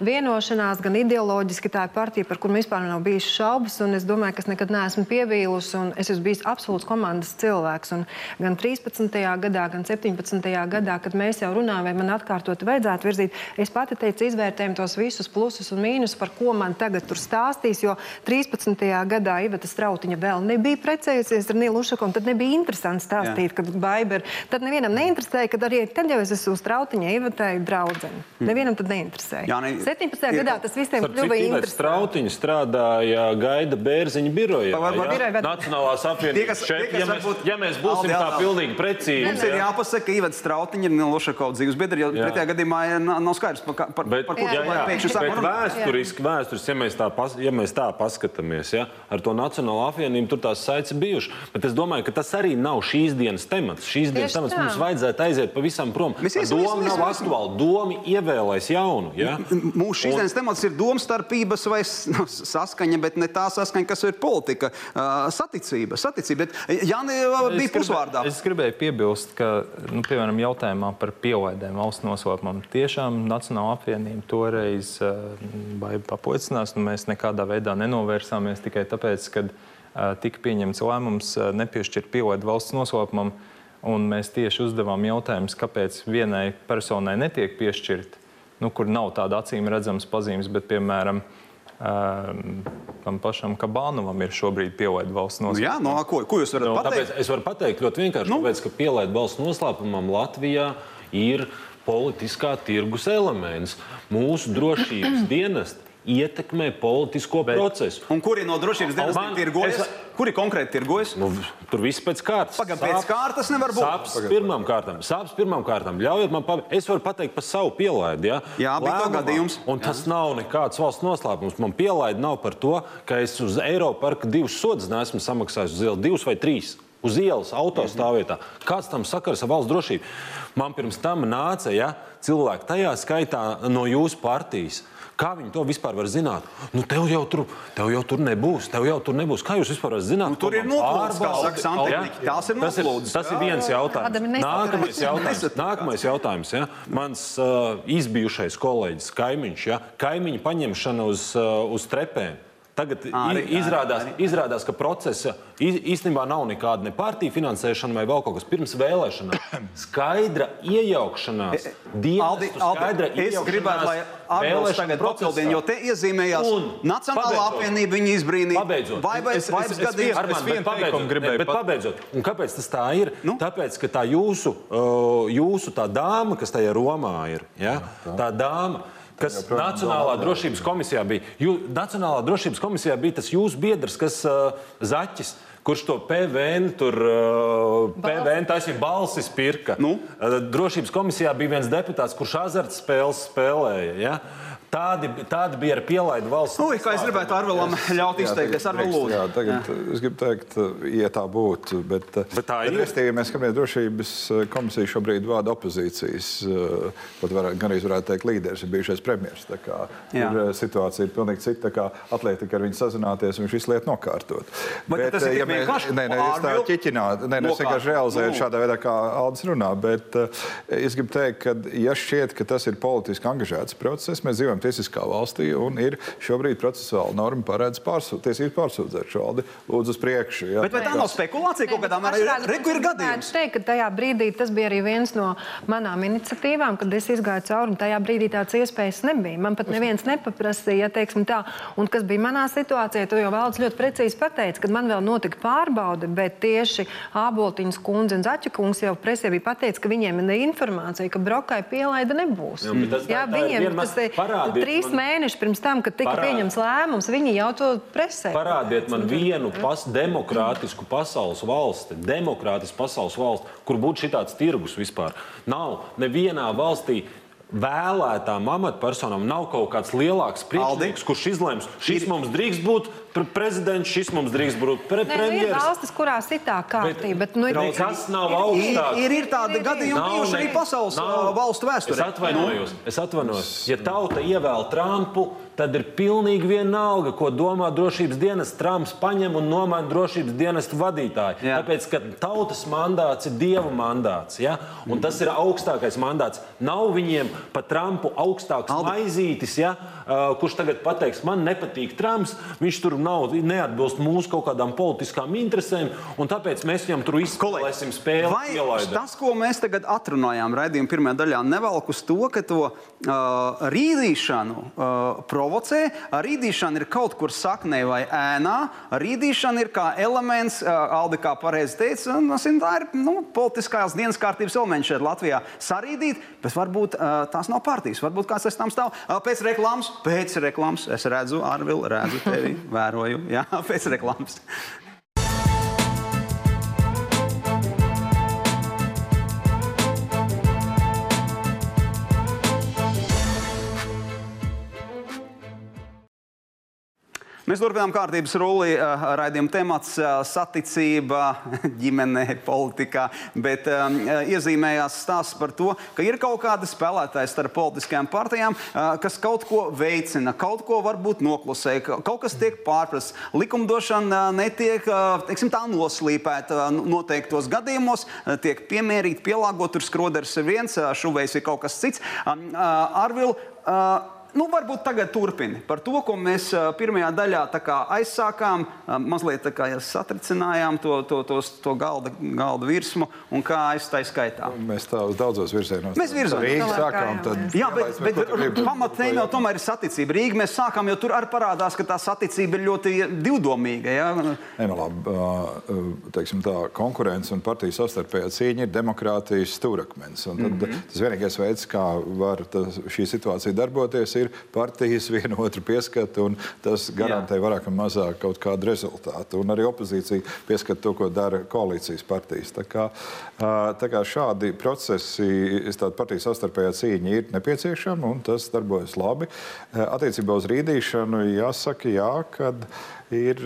Speaker 3: vienošanās, gan ideoloģiski tā ir partija, par kuru vispār nav bijis šaubas, un es domāju, ka es nekad neesmu pievīlusi, un es esmu bijis absolūts komandas cilvēks. Un gan 13. gadā, gan 17. gadā, kad mēs jau runājām, vai man atkārtot vajadzētu virzīt, es pati teicu, izvērtējam tos visus plusus un mīnus, par ko man tagad tur stāstīs, jo 13. gadā Iveta Strautiņa vēl nebija precējusies ar Nilu Ušaku, un tad nebija interesanti stāstīt,
Speaker 1: Jā.
Speaker 3: ka baiba ir. Tad nevienam neinteresē neinteresēja, kad arī tad jau es esmu uz trautiņa ievatēju draudzeni.
Speaker 1: Hmm.
Speaker 3: Nevienam tad neinteresēja.
Speaker 1: Jā, ne-
Speaker 3: 17.
Speaker 1: ir
Speaker 3: gadā tas visiem kļuva interesanti.
Speaker 2: Strautiņš strādāja Gaida Bērziņa birojā.
Speaker 1: Var- var-
Speaker 2: ja?
Speaker 3: Biroja, bet-
Speaker 2: Nacionālās apvienības šeit, ja mēs,
Speaker 1: varbūt-
Speaker 2: ja mēs būsim tā
Speaker 1: jā.
Speaker 2: pilnīgi precīzi.
Speaker 1: Mums ir jāpasaka, ka Ivets Strautiņš ir Lušakovs dzīves biedrs, jo
Speaker 2: Jā.
Speaker 1: pretējā gadījumā nav skaidrs, par, par, par ko
Speaker 2: jā, jā,
Speaker 1: cilvēki pēkšņi sāk
Speaker 2: bet
Speaker 1: runāt.
Speaker 2: vēsturiski, vēsturiski ja, mēs tā pas, ja mēs tā paskatāmies, ja, ar to Nacionālo apvienību tur tās saites bijušas. Bet es domāju, ka tas arī nav šīs dienas temats. Šīs dienas temats mums vajadzētu aiziet pavisam prom. Doma nav aktuāla. Doma ievēlēs jaunu. Ja?
Speaker 1: Mūsu šīs dienas temats ir domstarpības vai nu, saskaņa, bet ne tā saskaņa, kas ir politika. Saticība, saticība. Bet Jāni bija
Speaker 4: Es gribēju-
Speaker 1: pusvārdā.
Speaker 4: Es gribēju piebilst, ka, nu, piemēram, jautājumā par pielaidēm valsts noslēpumam tiešām Nacionāla apvienība toreiz baiba papocinās, un mēs nekādā veidā nenovērsāmies tikai tāpēc, ka tika pieņemts lēmums nepiešķirt pielaidu valsts noslēpumam, un mēs tieši uzdevām jautājumus, kāpēc vienai personai netiek piešķirt, nu, kur nav tāda acīm redzamas pazīmes, bet, piemēram, um, tam pašam Kabānovam ir šobrīd pielaida valsts
Speaker 1: Nu,
Speaker 4: noslēpums.
Speaker 1: jā, no, ko, ko jūs varat
Speaker 2: Nu,
Speaker 1: pateikt?
Speaker 2: tāpēc es varu pateikt ļoti vienkārši,
Speaker 1: Nu?
Speaker 2: nu? tāpēc, ka pielaid valsts noslēpumam Latvijā ir politiskā tirgus elements. Mūsu drošības dienesti ietekmē politisko Bet, procesu.
Speaker 1: Un kuri no drošības dienas
Speaker 2: Man-
Speaker 1: tirgojas?
Speaker 2: es-
Speaker 1: Kuri konkrēti tirgojas?
Speaker 2: Nu, tur viss pēc kārtas.
Speaker 1: Pagaid, pēc kārtas nevar būt.
Speaker 2: Sāpes pirmām kārtām. Sāpes pirmām kārtām. Ļaujiet man pateikt, es varu pateikt par savu pielaidi. Ja?
Speaker 1: Jā, bija to
Speaker 2: Lēmumā.
Speaker 1: gadījums.
Speaker 2: Un tas nav nekāds valsts noslēpums. Man pielaidi nav par to, ka es uz Eiropas parka divus sodus neesmu samaksājis uz ielas, divus vai trīs. Uz ielas, autostāvvietā. Kāds tam sakars ar valsts drošību? Man pirms tam nāca ja, cilvēki, tajā skaitā no jūsu partijas. Kā viņi to vispār var zināt? Nu, tev, jau tur, tev jau tur nebūs, tev jau tur nebūs. Kā jūs vispār varat zināt?
Speaker 1: Nu, tur ir noplūdes, kā saka santehniķi.
Speaker 2: Jā.
Speaker 1: Tās ir
Speaker 2: Tas ir,
Speaker 1: noplūdes.
Speaker 2: tas ir viens jautājums. Nākamais jautājums. Nākamais jautājums ja? Mans uh, izbijušais kolēģis, kaimiņš, ja? kaimiņa paņemšana uz, uh, uz trepēm. Tagad
Speaker 1: Arī,
Speaker 2: izrādās,
Speaker 1: arī.
Speaker 2: izrādās, ka procesa īstenībā nav nekāda ne partiju finansēšana vai vēl kaut kas pirms vēlēšanām. [COUGHS] Skaidra iejaukšanās,
Speaker 1: Aldi,
Speaker 2: dienestu skaidra
Speaker 1: Aldi, es gribētu, lai Arnolds tagad papildina, jo te iezīmējās
Speaker 2: Un
Speaker 1: Nacionālā
Speaker 2: pabeidzot.
Speaker 1: apvienība, viņa izbrīnīja.
Speaker 2: Pabeidzot.
Speaker 1: Vai vai
Speaker 4: Es- es-
Speaker 1: vairs
Speaker 4: es
Speaker 1: gadījums?
Speaker 4: vienu-
Speaker 2: Armand,
Speaker 4: Es
Speaker 2: bet
Speaker 4: vienu
Speaker 2: pabeidzot,
Speaker 4: gribēju
Speaker 2: bet pabeidzot. Un kāpēc tas tā ir?
Speaker 1: Nu?
Speaker 2: Tāpēc, ka tā jūsu, uh, jūsu tā dāma, kas tajā Romā ir, ja? tā dāma. Kas Nacionālā drošības komisijā bija? Jū, Nacionālā drošības komisijā bija tas jūsu biedrs, kas uh, Zaķis. Kurš to PVN, tur uh, PVN taisīja balsis pirka?
Speaker 1: Nu?
Speaker 2: Uh, Drošības komisijā bija viens deputāts, kurš azartspēles spēlēja. Ja? Tādi, tādi bija ar pielaidu valsts.
Speaker 1: Ui, kā es gribētu Arvelam ļaut izteikties.
Speaker 5: Drīkst,
Speaker 1: lūdzu.
Speaker 5: jā, tagad, jā. Es gribu teikt, ja tā būtu. Bet,
Speaker 2: Bet tā ir.
Speaker 5: Restīvi, mēs skatāmies, drošības eh, komisija šobrīd vada opozīcijas, pat varētu, gan arī varētu teikt, līderis, ir bijušais premjerministrs. Tā kā
Speaker 1: Jā.
Speaker 5: ir situācija ir pilnīgi cita. tā kā Atliek tikai ar viņu sazināties un viņš visu lietu nokārtot.
Speaker 1: Bet tas ir
Speaker 5: eh,
Speaker 1: tik vienkārši?
Speaker 5: Nē, nē, es tā ķiķinātu. Nē, nē, es vienkārši realizēju
Speaker 1: Nu.
Speaker 5: šādā veidā, kā Aldis runā. Bet es gribu teikt, ka, ja šķiet, ka tas ir politiski angažēts process, mēs dzīvojam tiesiskā valstī un ir šobrīd procesuāla norma paredz pārsūdzēt, tiesības pārsūdzēt šo Aldi. Lūdzu, uz priekšu. Jā.
Speaker 1: Bet vai tā nav spekulācija kaut kādā mērā? Reku ir gadījums.
Speaker 3: Es teiktu, ka tajā brīdī tas bija arī viens no manām iniciatīvām, kad es izgāju cauri. un Tajā brīdī tādas iespējas nebija. Man pat neviens nepaprasīja, teiksim, tā. Un kas bija manā situācijā, to jau valsts ļoti precīzi pateica, kad man vēl notika pārbaude, bet tieši Āboltiņas kundze un Zaķa kungs jau presē bija pateicis, ka viņiem ir informācija, ka brokai pielaida nebūs.
Speaker 2: Jā,
Speaker 3: Jā, viņiem tas ir
Speaker 2: parādiet
Speaker 3: trīs
Speaker 2: man-
Speaker 3: mēneši pirms tam, kad tika
Speaker 2: Parādi.
Speaker 3: pieņemts lēmums, viņi jau to presē.
Speaker 2: Parādiet man vienu pas, demokrātisku pasaules valsti, demokrātisku pasaules valsti, kur būtu šāds tirgus vispār. Nav nevienā valstī. Vēlētām amatpersonām nav kaut kāds lielāks priekšnieks, kurš izlems, šis mums drīkst būt pre- prezidents, šis mums drīkst būt pre
Speaker 3: Nē, nu, ir
Speaker 2: premjerministrs.
Speaker 3: valstis, kurās ir tā kārtība, bet, nu, ir
Speaker 2: Nekas nav
Speaker 1: Ir,
Speaker 2: augstāk.
Speaker 1: ir, ir tādi gadījumi,
Speaker 2: Nav
Speaker 1: bijuši arī pasaules
Speaker 2: nav.
Speaker 1: valstu
Speaker 2: Es
Speaker 1: vēsturē.
Speaker 2: atvainojos, es atvainojos. Ja tauta ievēl Trumpu, tad ir pilnīgi vienalga, ko domā drošības dienas. Trumps paņem un nomaina drošības dienestu vadītāju.
Speaker 1: Jā.
Speaker 2: Tāpēc, ka tautas mandāts ir dieva mandāts. Ja? Un tas ir augstākais mandāts. Nav viņiem pa Trumpu augstāks
Speaker 1: Aldi.
Speaker 2: maizītis, ja? Uh, kurš tagad pateiks, man nepatīk Trumps, viņš tur nav neatbilst mūsu kaut kādām politiskām interesēm, un tāpēc mēs viņam tur izspēlēsim spēli.
Speaker 1: Vai ielaida. tas, ko mēs tagad atrunājām raidījuma pirmajā daļā, nevelk uz to, ka to uh, rīdīšanu uh, provocē? Rīdīšana ir kaut kur saknē vai ēnā. Rīdīšana ir kā elements, uh, Alde, kā pareizi teica, un, tā ir nu, politiskās dienas kārtības elements šeit Latvijā. Sarīdīt, bet varbūt uh, tās nav partijas, varbūt kāds aiz tam stāv. Uh, pēc reklāmas, pēc reklāmas es redzu, Arvil, redzu tevi, vēroju, jā, [LAUGHS] pēc reklāmas. Mēs turpinām kārtības rulli. Eh, raidījuma temats eh, - saticība, [LAUGHS] ģimenē, politikā. Bet um, iezīmējās stāsts par to, ka ir kaut kāda spēlētāja starp politiskajām partijām, uh, kas kaut ko veicina, kaut ko varbūt noklusē, kaut kas tiek pārprasts. Likumdošana netiek teiksim, tā noslīpēta noteiktos gadījumos, tiek piemērīta, pielāgota. Tur skroders ir viens, šuvējs ir kaut kas cits. Um, uh, Arvil, uh, nu, varbūt tagad turpini par to, ko mēs pirmajā daļā aizsākām, mazliet satricinājām to, to, to, to galda, galda virsmu un kā aizstāja skaitā.
Speaker 5: Mēs tā uz daudzos virzienos.
Speaker 1: Mēs virzām
Speaker 5: Rīgā sākām. Tad,
Speaker 1: jā, bet, bet, bet pamatnēm jau tomēr ir saticība. Rīga mēs sākām, jo tur arī parādās, ka tā saticība ir ļoti divdomīga. Ja?
Speaker 5: Nē, nu labi, teiksim tā, konkurence un partiju savstarpējā cīņa ir demokrātijas stūrakmens. Un tad mm -hmm. tas vienīgais veids, kā var tas, šī situācija darboties, ir partijas viena otru pieskata, un tas garantē Jā. vairāk vai mazāk kaut kādu rezultātu. Un arī opozīcija pieskata to, ko dara koalīcijas partijas. Tā kā, tā kā šādi procesi, tāda partijas savstarpējā cīņa ir nepieciešama, un tas darbojas labi. Attiecībā uz rīdīšanu jāsaka, jā, kad ir,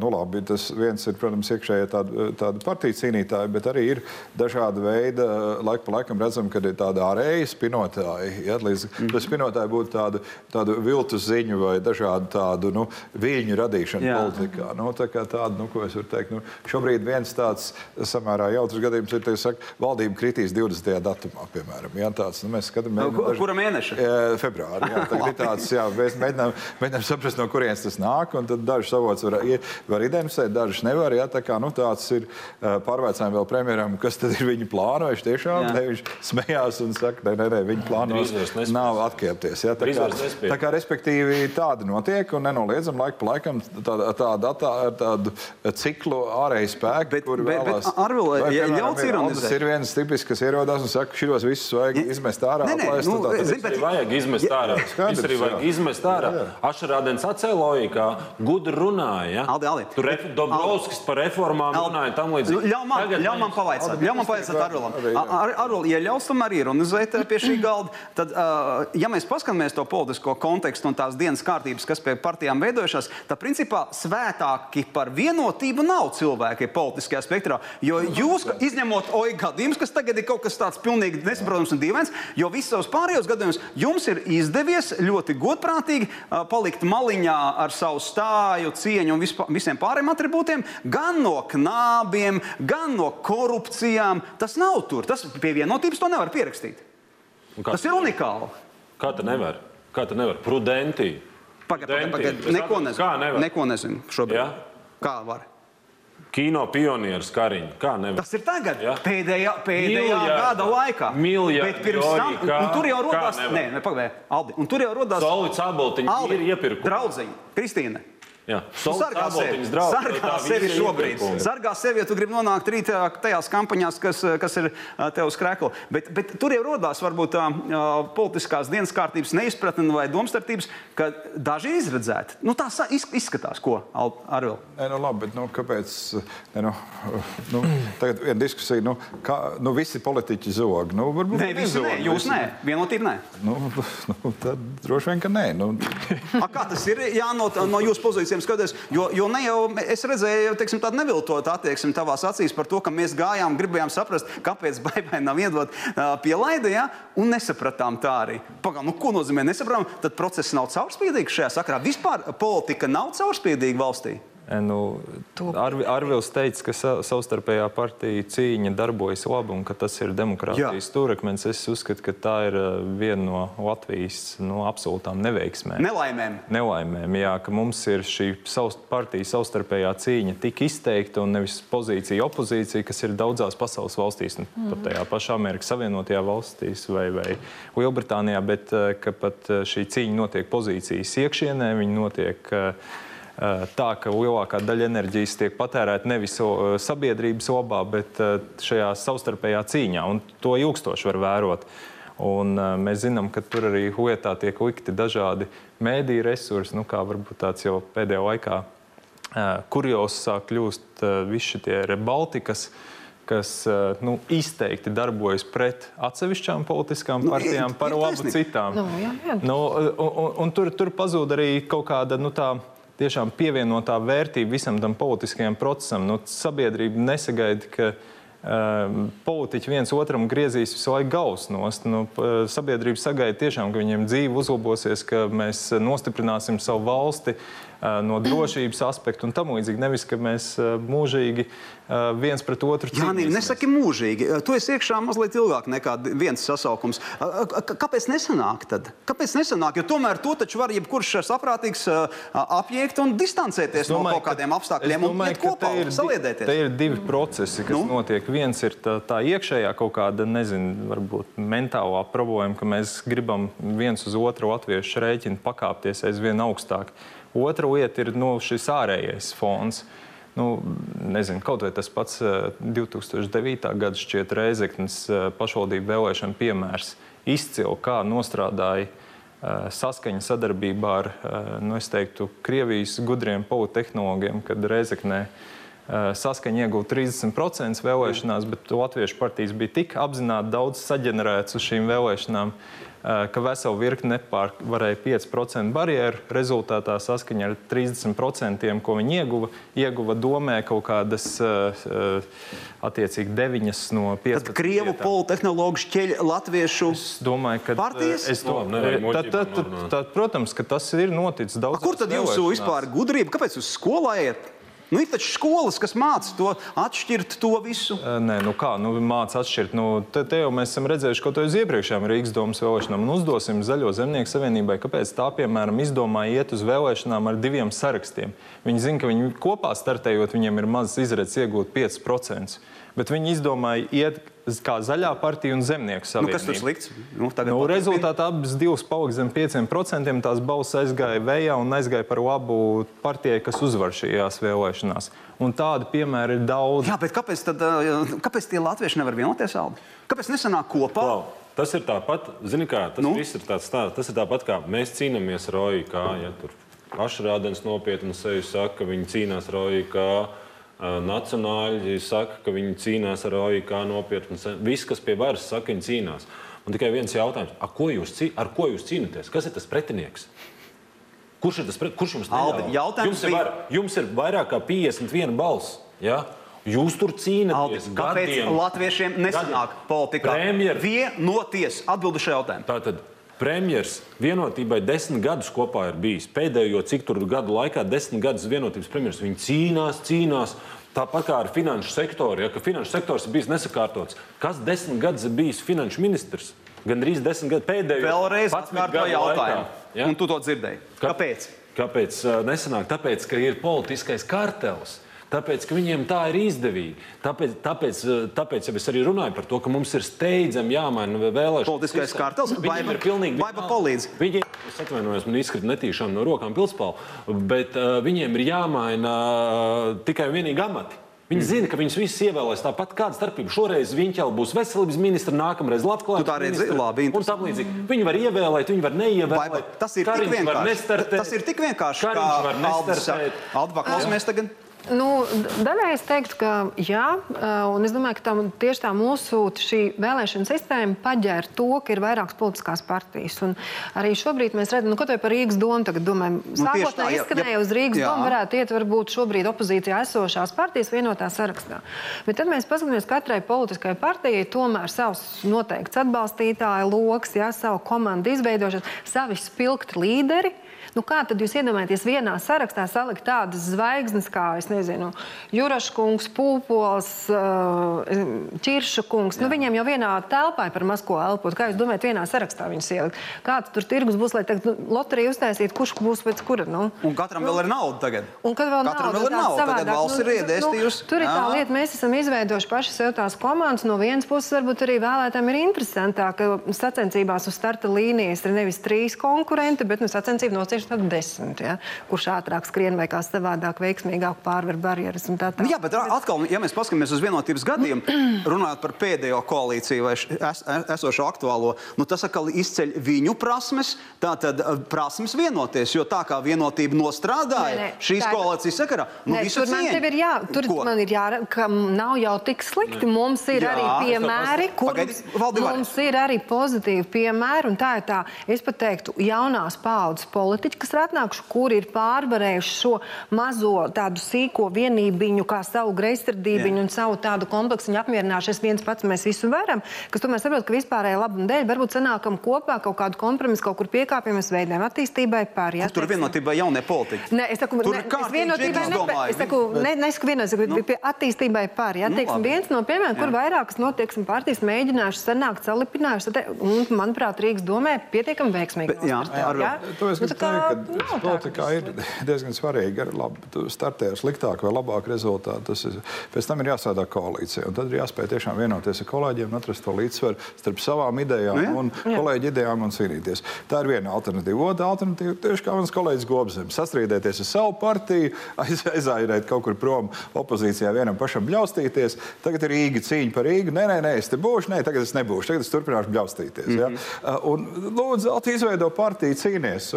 Speaker 5: nu labi, tas viens ir, protams, iekšējie tāda, tāda partija cīnītāji, bet arī ir dažādi veidi, laika pa laikam redzam, kad ir tādi ārēji spinotāji. Ja, līdz mm. spinotāji būtu tādu, tādu viltu ziņu vai dažādu tādu nu, viļņu radīšanu Jā. politikā. Nu, tā kā tāda, nu, ko es varu teikt, nu, šobrīd viens tāds samērā jautrs gadījums ir, ka valdība kritīs 20. datumā, piemēram. Ja, tāds, nu, mēs skatāmies,
Speaker 1: daži... Kura mēneša?
Speaker 5: Februārī. Jā, tā ir [LAUGHS] tāds, jā, mēs mēģinām, mēģinām saprast, no kurienes tas nāk, un tad dažus avots var, var identificēt, dažus nevar. Jā, tā kā nu, tāds ir pārveicājumi vēl premjeram, kas tad ir viņa plāna. Viņš tiešām ne, viņš smējās un saka, nē, nē, nē viņa plānos nav atkiepties. Jā, tā, kā, tā kā respektīvi tāda notiek un nenoliedzam laiku pa laikam tādu tā, tā, tādu ciklu ārēju spēku, bet, kur
Speaker 1: bet, vēlās. Bet, Arvil, ja ļauts ironizēt.
Speaker 5: Ir viens tipisks, kas ierodās un saka, šitos visus vajag izmest ārā.
Speaker 2: Nē, nē, nu, tā, zin, bet... vajag izmest ārā. Skaidrs, arī vajag izmest ārā. Ašarādens acēl logikā, gudri runāja. Ja?
Speaker 1: Aldi, Aldi.
Speaker 2: Tur ref, Dobrovskis par reformām Aldi. runāja tam līdzīgi.
Speaker 1: Ļauj man, ļauj man pavaicāt, ļauj man pavaicāt Arvilam. Ar, Arvil, ja ļaus tomēr ironizēt pie šī [LAUGHS] galda, tad, uh, ja mēs paskatāmies to politisko kontekstu un tās dienas kārtības, kas pie partijām veidojušās, tad principā svētāki par vienotību nav cilvēki politiskajā spektrā. Jo jūs, izņemot oju gadījumus, kas tagad ir kaut kas tāds pilnīgi nesaprotams un dīvains, jo visos savus pārējos gadījumus jums ir izdevies ļoti godprātīgi uh, palikt maliņā ar savu stāju, cieņu un vispār, visiem pārējiem attribūtiem, gan no knābiem, gan no korupcijām. Tas nav tur. Tas pie vienotības to nevar pierakstīt. Tas ir unikāli.
Speaker 2: Kā tā nevar? Kā tā nevar? Prudenti.
Speaker 1: Pagaidiet, pagaid, neko nezinu. Kā nevar? Neko nezinu šobrīd. Ja? Kā var?
Speaker 2: Kino pionieris Kariņš. Kā nevar?
Speaker 1: Tas ir tagad, ja? pēdējā, pēdējā Miljardi. gada laikā.
Speaker 2: Bet pirms tam,
Speaker 1: kā, un tur jau rodās, nē, ne, pagaidi, Aldi, un tur jau rodās.
Speaker 2: Solīts abultiņš ir iepirkums.
Speaker 1: Draudziņi, Kristīne. Sargā sevi. Sargā sevi šobrīd. Sargā sevi, ja tu gribi nonākt rīt tajās kampaņās, kas, kas ir tev uz krēkla. Bet, bet tur jau rodās varbūt tā politiskās dienas kārtības neizpratne vai domstarpības, ka daži ir izredzēti. Nu, tā izskatās, ko Arvil.
Speaker 5: Nē, nu labi, bet nu, kāpēc? Nē, nu, nu, tagad viena diskusija, nu, kā, nu visi politiķi zog. Nu, varbūt
Speaker 1: nē, visi nē, jūs visi... nē, vienotība nē.
Speaker 5: Nu, [LAUGHS] nu, tad droši vien, ka nē. Nu. [LAUGHS]
Speaker 1: A, kā tas ir? Jā, no, no jūsu pozīcijas acīm skatoties, jo, jo ne jau es redzēju teiksim, tādu neviltotu attieksmi tavās acīs par to, ka mēs gājām, gribējām saprast, kāpēc [LAUGHS] baigai nav iedot uh, pie laida, ja? un nesapratām tā arī. Pagā, nu, ko nozīmē nesapratām? Tad process nav caurspīdīgs šajā sakarā. Vispār politika nav caurspīdīga valstī.
Speaker 4: Nu, Arvi, Arvils teica, ka sa, savstarpējā partija cīņa darbojas labi un ka tas ir demokrātijas stūrakmens. Es uzskatu, ka tā ir viena no Latvijas nu, absolūtām neveiksmēm.
Speaker 1: Nelaimēm.
Speaker 4: Nelaimēm, jā, ka mums ir šī savst, partija savstarpējā cīņa tik izteikta un nevis pozīcija opozīcija, kas ir daudzās pasaules valstīs, nu, mm. pat tajā pašā Amerikas Savienotajā valstīs vai, vai Lielbritānijā, bet ka pat šī cīņa notiek pozīcijas iekšienē, viņa notiek uh, Eh, tā, ka lielākā daļa enerģijas tiek patērēta nevis sabiedrības labā, bet šajā savstarpējā cīņā. Un to ilgstoši var vērot. Un, mēs zinām, ka tur arī lietā tiek likti dažādi mēdīju resursi, nu, kā varbūt tāds jau pēdējā laikā kurjos sāk kļūst visi šie Baltikas kas nu, izteikti darbojas pret atsevišķām politiskām nu, partijām, nu, par labu citām. Nu, jā, jā. Nu, un, un, un tur, tur pazūd arī kaut kāda nu, tā tiešām pievienotā vērtība visam tam politiskajam procesam. Nu, sabiedrība nesagaida, ka uh, politiķi viens otram griezīs visu laiku gausnost. Nu, sabiedrība sagaida tiešām, ka viņiem dzīve uzlabosies, ka mēs nostiprināsim savu valsti, Eh, no drošības aspekta un tam līdzīgi. Nevis, ka mēs mūžīgi viens pret otru cīnāmies. Jā, nē,
Speaker 1: nesaki mūžīgi. Tu esi iekšā mazliet ilgāk nekā viens sasaukums. Kāpēc nesanāk tad? Kāpēc nesanāk? Jo tomēr to taču var jebkurš saprātīgs apjēgt un distancēties domāju, no kaut kādiem apstākļiem domāju, un kopā
Speaker 4: ir,
Speaker 1: saliedēties.
Speaker 4: Te ir divi procesi, kas nu? notiek. Viens ir tā, tā iekšējā kaut kāda, nezinu, varbūt mentālā problēma, ka mēs gribam viens uz otru latviešu rēķinu pakāpties aizvien augstāk. Otra lieta ir nu, šis ārējais fons. Nu, nezinu, kaut vai tas pats 2009. Eh, gada šķiet Reizeknas eh, pašvaldību vēlēšana piemērs izcili, kā nostrādāja eh, saskaņa sadarbībā ar nu, teiktu, Krievijas gudriem politehnologiem, kad Reizeknē saskaņa ieguva 30% vēlēšanās, bet Latviešu partijas bija tik apzināti daudz saģenerēts uz šīm vēlēšanām, ka vesela virkne nepārvarēja 5% barjeru. Rezultātā saskaņā ar 30%, ko viņi ieguva, ieguva domē kaut kādas uh, attiecīgi 9 no 15.
Speaker 1: Tad Krievu politehnologu šķeļ latviešu
Speaker 4: es domāju, ka,
Speaker 1: partijas?
Speaker 4: Es domāju, no, tad, tad, tad, tad, protams, ka tas ir noticis daudz.
Speaker 1: Kur tad jūsu vispār gudrība? Kāpēc uz skolā iet? Nu, ir taču skolas, kas māca to atšķirt to visu.
Speaker 4: Nē, nu kā, nu, māca atšķirt. Nu, te, te jau mēs esam redzējuši kaut ko uz iepriekšējām Rīgas domas vēlēšanām un uzdosim Zaļo zemnieku savienībai, kāpēc tā, piemēram, izdomāja iet uz vēlēšanām ar diviem sarakstiem. Viņi zina, ka viņi kopā startējot, viņiem ir mazs izredzes iegūt 5% bet viņi izdomāja iet kā zaļā partija un zemnieku savienība.
Speaker 1: Nu, kas tur slikts?
Speaker 4: Nu, nu, rezultātā abas divas palika zem 5%. Tās balss aizgāja vējā un aizgāja par labu partijai, kas uzvar šajās vēlēšanās. Un tādu piemēru ir daudz.
Speaker 1: Jā, bet kāpēc, tad, kāpēc tie latvieši nevar vienoties? Aldi? Kāpēc nesanāk kopā? Wow.
Speaker 2: Tas ir tāpat, zini, kā tas nu? viss ir tāds, tā, tas ir tāpat, kā mēs cīnāmies ar Roju, kā ja tur Ašrādens nopietni sevi saka, ka viņi cīnās ar Roju, kā Nacionāļi saka, ka viņi cīnās ar OIK nopietni. Viss, kas pie varas saka, viņi cīnās. Un tikai viens jautājums, ar ko jūs, ar ko jūs cīnāties? Kas ir tas pretinieks? Kurš ir tas pretinieks? Kurš jums
Speaker 1: neļauj? Jums,
Speaker 2: ir var, jums ir vairāk kā 51 balss. Ja? Jūs tur cīnāties.
Speaker 1: Aldi, kāpēc gadiem, latviešiem nesanāk gadiem. politikā?
Speaker 2: Premjer...
Speaker 1: Vienoties atbildi šajā jautājumā.
Speaker 2: Tātad premjeras vienotībai desmit gadus kopā ir bijis. Pēdējo cik tur gadu laikā, desmit gadus vienotības premjeras. Viņi cīnās, cīnās. Tāpat kā ar finanšu sektoru, ja ka finanšu sektors ir bijis nesakārtots. Kas desmit gadus ir bijis finanšu ministrs? Gan drīz desmit gadu pēdējo.
Speaker 1: Vēlreiz atkārtoju jautājumu. Ja? Un tu to dzirdēji. Kāpēc?
Speaker 2: Kāpēc nesanāk? Tāpēc, ka ir politiskais kartels. Tāpēc, ka viņiem tā ir izdevīgi. Tāpēc, tāpēc, tāpēc ja es arī runāju par to, ka mums ir steidzami jāmaina vēlēšanas.
Speaker 1: Politiskais kārtels,
Speaker 2: viņiem ir pilnīgi
Speaker 1: baiba palīdz.
Speaker 2: Viņiem, es atvainojos, man izkrita netīšām no rokām pilspālu, bet uh, viņiem ir jāmaina uh, tikai un vienīgi amati. Viņi zina, ka viņus visus ievēlēs tāpat. Kāda starpība? Šoreiz viņš jau būs veselības ministrs, nākamreiz Latvijas
Speaker 1: Banka. Labi,
Speaker 2: un tam līdzīgi. Viņi var ievēlēt, viņi var neievēlēt. Vai,
Speaker 1: tas ir Kariņš tik vienkārši. Tas ir tik vienkārši. Kā Aldis saka, Aldis, klausamies tagad.
Speaker 3: Nu, daļai es teiktu, ka jā, un es domāju, ka tam, tieši tā mūsu vēlēšana sistēma paģēra to, ka ir vairākas politiskās partijas. Un arī šobrīd mēs redzam, nu, ko par Rīgas domu tagad domājam. Nu, Sākotnēji izskanēja uz Rīgas jā. domu, varētu iet varbūt šobrīd opozīcijā esošās partijas vienotā sarakstā. Bet tad mēs paskatāmies, katrai politiskai partijai tomēr savs noteikts atbalstītāju lokus, jā, savu komandu izveidošanu, savi spilgti līderi. Nu, kā tad jūs iedomājaties vienā sarakstā salikt tādas zvaigznes kā, nezinu, Juraškungs, Pūpols, Čirša kungs? Nu, viņiem jau vienā telpā ir par maz ko elpot. Kā jūs domājat, vienā sarakstā viņus ielikt? Kāds tur tirgus būs, lai tagad nu, loteriju uztaisītu, kurš būs pēc kura? Nu?
Speaker 1: Un katram nu, vēl ir nauda tagad.
Speaker 3: Un kad vēl
Speaker 1: katram
Speaker 3: nauda,
Speaker 1: vēl ir nauda, tagad valsts
Speaker 3: nu,
Speaker 1: ir iedēstījusi.
Speaker 3: Nu, tur ir tā lieta, mēs esam izveidojuši paši sev tās komandas. No vienas puses, varbūt arī vēlētājiem ir interesantāk, ka sacensībās uz starta līnijas ir nevis trīs konkurenti, bet nu, sacensību nocīšana tieši tad desmit. Ja? Kurš ātrāk skrien vai kā savādāk, veiksmīgāk pārvar barjeras un tā tālāk.
Speaker 1: Nu jā, bet atkal, ja mēs paskatāmies uz vienotības gadiem, [CLEARS THROAT] runājot par pēdējo koalīciju vai es, esošo aktuālo, nu tas atkal izceļ viņu prasmes, tātad eh, prasmes vienoties, jo tā kā vienotība nostrādāja nē, nē, šīs tā, koalīcijas sakarā, nu nē, visu
Speaker 3: tur man, ir jā, tur Ko? man ir jārada, ka nav jau tik slikti. Nē. Mums ir jā, arī piemēri, kurus mums ir arī pozitīvi piemēri, un tā ir tā, es pat teiktu, jaunās paudzes politiķi, kas ir atnākuši, kuri ir pārvarējuši šo mazo tādu sīko vienībiņu, kā savu greizsirdībiņu un savu tādu kompleksu apmierināšanos viens pats mēs visu varam, kas tomēr saprot, ka vispārējā labuma dēļ varbūt sanākam kopā kaut kādu kompromisu, kaut kur piekāpjamies veidiem attīstībai pār.
Speaker 1: Ja, tur vienotībai jaunie politiķi.
Speaker 3: Nē, es saku, tur ne, es vienotībai nepa, es saku, ne, nesaku vienotībai, nu. pie attīstībai pār. Ja, nu, teiksim, viens no piemēriem, kur vairākas notieksim partijas mēģinājuši sanākt, salipinājuši, un, manuprāt, Rīgas domē pietiekami veiksmīgi. Bet, jā, ar,
Speaker 5: jā? To es nu, gribu teikt, ka nav politikā ir diezgan svarīgi. Ar labu startē ar sliktāku vai labāku rezultātu. Tas ir, pēc tam ir jāsādā koalīcija. Un tad ir jāspēj tiešām vienoties ar kolēģiem un atrast to līdzsvaru starp savām idejām nu, un kolēģi idejām un cīnīties. Tā ir viena alternatīva. Otra alternatīva tieši kā mans kolēģis Gobzems. Sastrīdēties ar savu partiju, aiz, aizairēt kaut kur prom opozīcijā vienam pašam bļaustīties. Tagad ir Rīga cīņa par Rīgu. Nē, nē, nē, es te būšu, nē, tagad es nebūšu. Tagad es turpināšu bļaustīties. Mm -hmm. ja? Un lūdzu, izveido partiju, cīnies.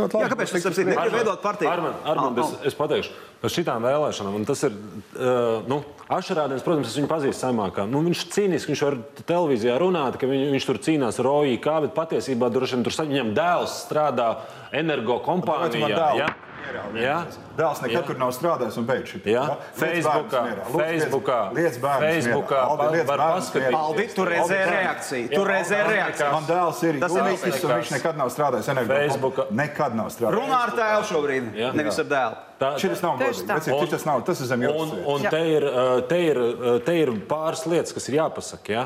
Speaker 5: Ļoti labi. Jā,
Speaker 1: kāpēc? Es saprotu, ka veidot partiju.
Speaker 2: Arman, Arman, oh, oh. Es, es pateikšu par šitām vēlēšanām. Un tas ir, uh, nu, Ašarādens, protams, es viņu pazīstu zemākā. Nu, viņš cīniski, viņš var televīzijā runāt, ka viņ, viņš tur cīnās ar OIK, bet patiesībā droši vien tur viņam dēls strādā energo kompānijā. Ja?
Speaker 5: Dēls nekad jā. tur nav strādājis un beidz šo
Speaker 2: ja? Facebookā. Facebookā.
Speaker 5: Liec Facebookā.
Speaker 2: Var paskatīties.
Speaker 1: Aldi, tur redzēja reakciju. Tur redzēja reakciju.
Speaker 5: Man dēls ir jurists un viņš nekad nav strādājis energo. Nekad nav strādājis.
Speaker 1: Runā ar tēvu šobrīd, nevis ar dēlu.
Speaker 5: Tā, šis nav godīgi. Tas nav, tas ir zem jūtas.
Speaker 2: Un, un te, ir, te, ir, te ir pāris lietas, kas ir jāpasaka. Ja?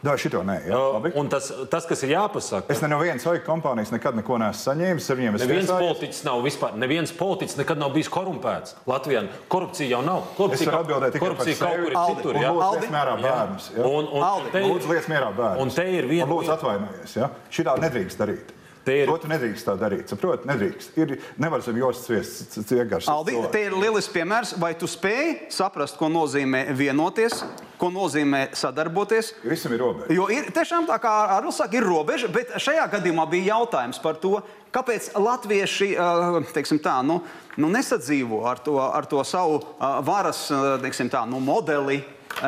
Speaker 5: Jā, šito nē. Jā,
Speaker 2: labi. un tas, tas, kas ir jāpasaka,
Speaker 5: es ne no vienas oļu kompānijas nekad neko neesmu saņēmis. Ar viņiem es
Speaker 2: neviens politiķis nav vispār, neviens politiķis nekad nav bijis korumpēts. Latvijā korupcija jau nav. Korupcija,
Speaker 5: es varu atbildēt tikai
Speaker 2: korupcija kaut kur
Speaker 5: Aldi, citur. Jā,
Speaker 2: Aldi,
Speaker 5: mērā bērnus. Jā. Un, un,
Speaker 2: Aldi,
Speaker 5: te, lūdzu, liec mierā bērnus.
Speaker 2: Un te ir viena.
Speaker 5: Un lūdzu, atvainojies. Ja? Šitā nedrīkst darīt.
Speaker 2: Ir...
Speaker 5: To tu nedrīkst tā darīt. Saproti, nedrīkst. Ir, nevar zem jostas sviests vienkārši.
Speaker 1: Aldi, te ir lielisks piemērs. Vai tu spēj saprast, ko nozīmē vienoties, ko nozīmē sadarboties?
Speaker 5: Visam ir robeža.
Speaker 1: Jo ir tiešām tā kā Arvils saka, ir robeža, bet šajā gadījumā bija jautājums par to, kāpēc latvieši teiksim, tā, nu, nu nesadzīvo ar to, ar to savu varas teiksim, tā, nu, modeli,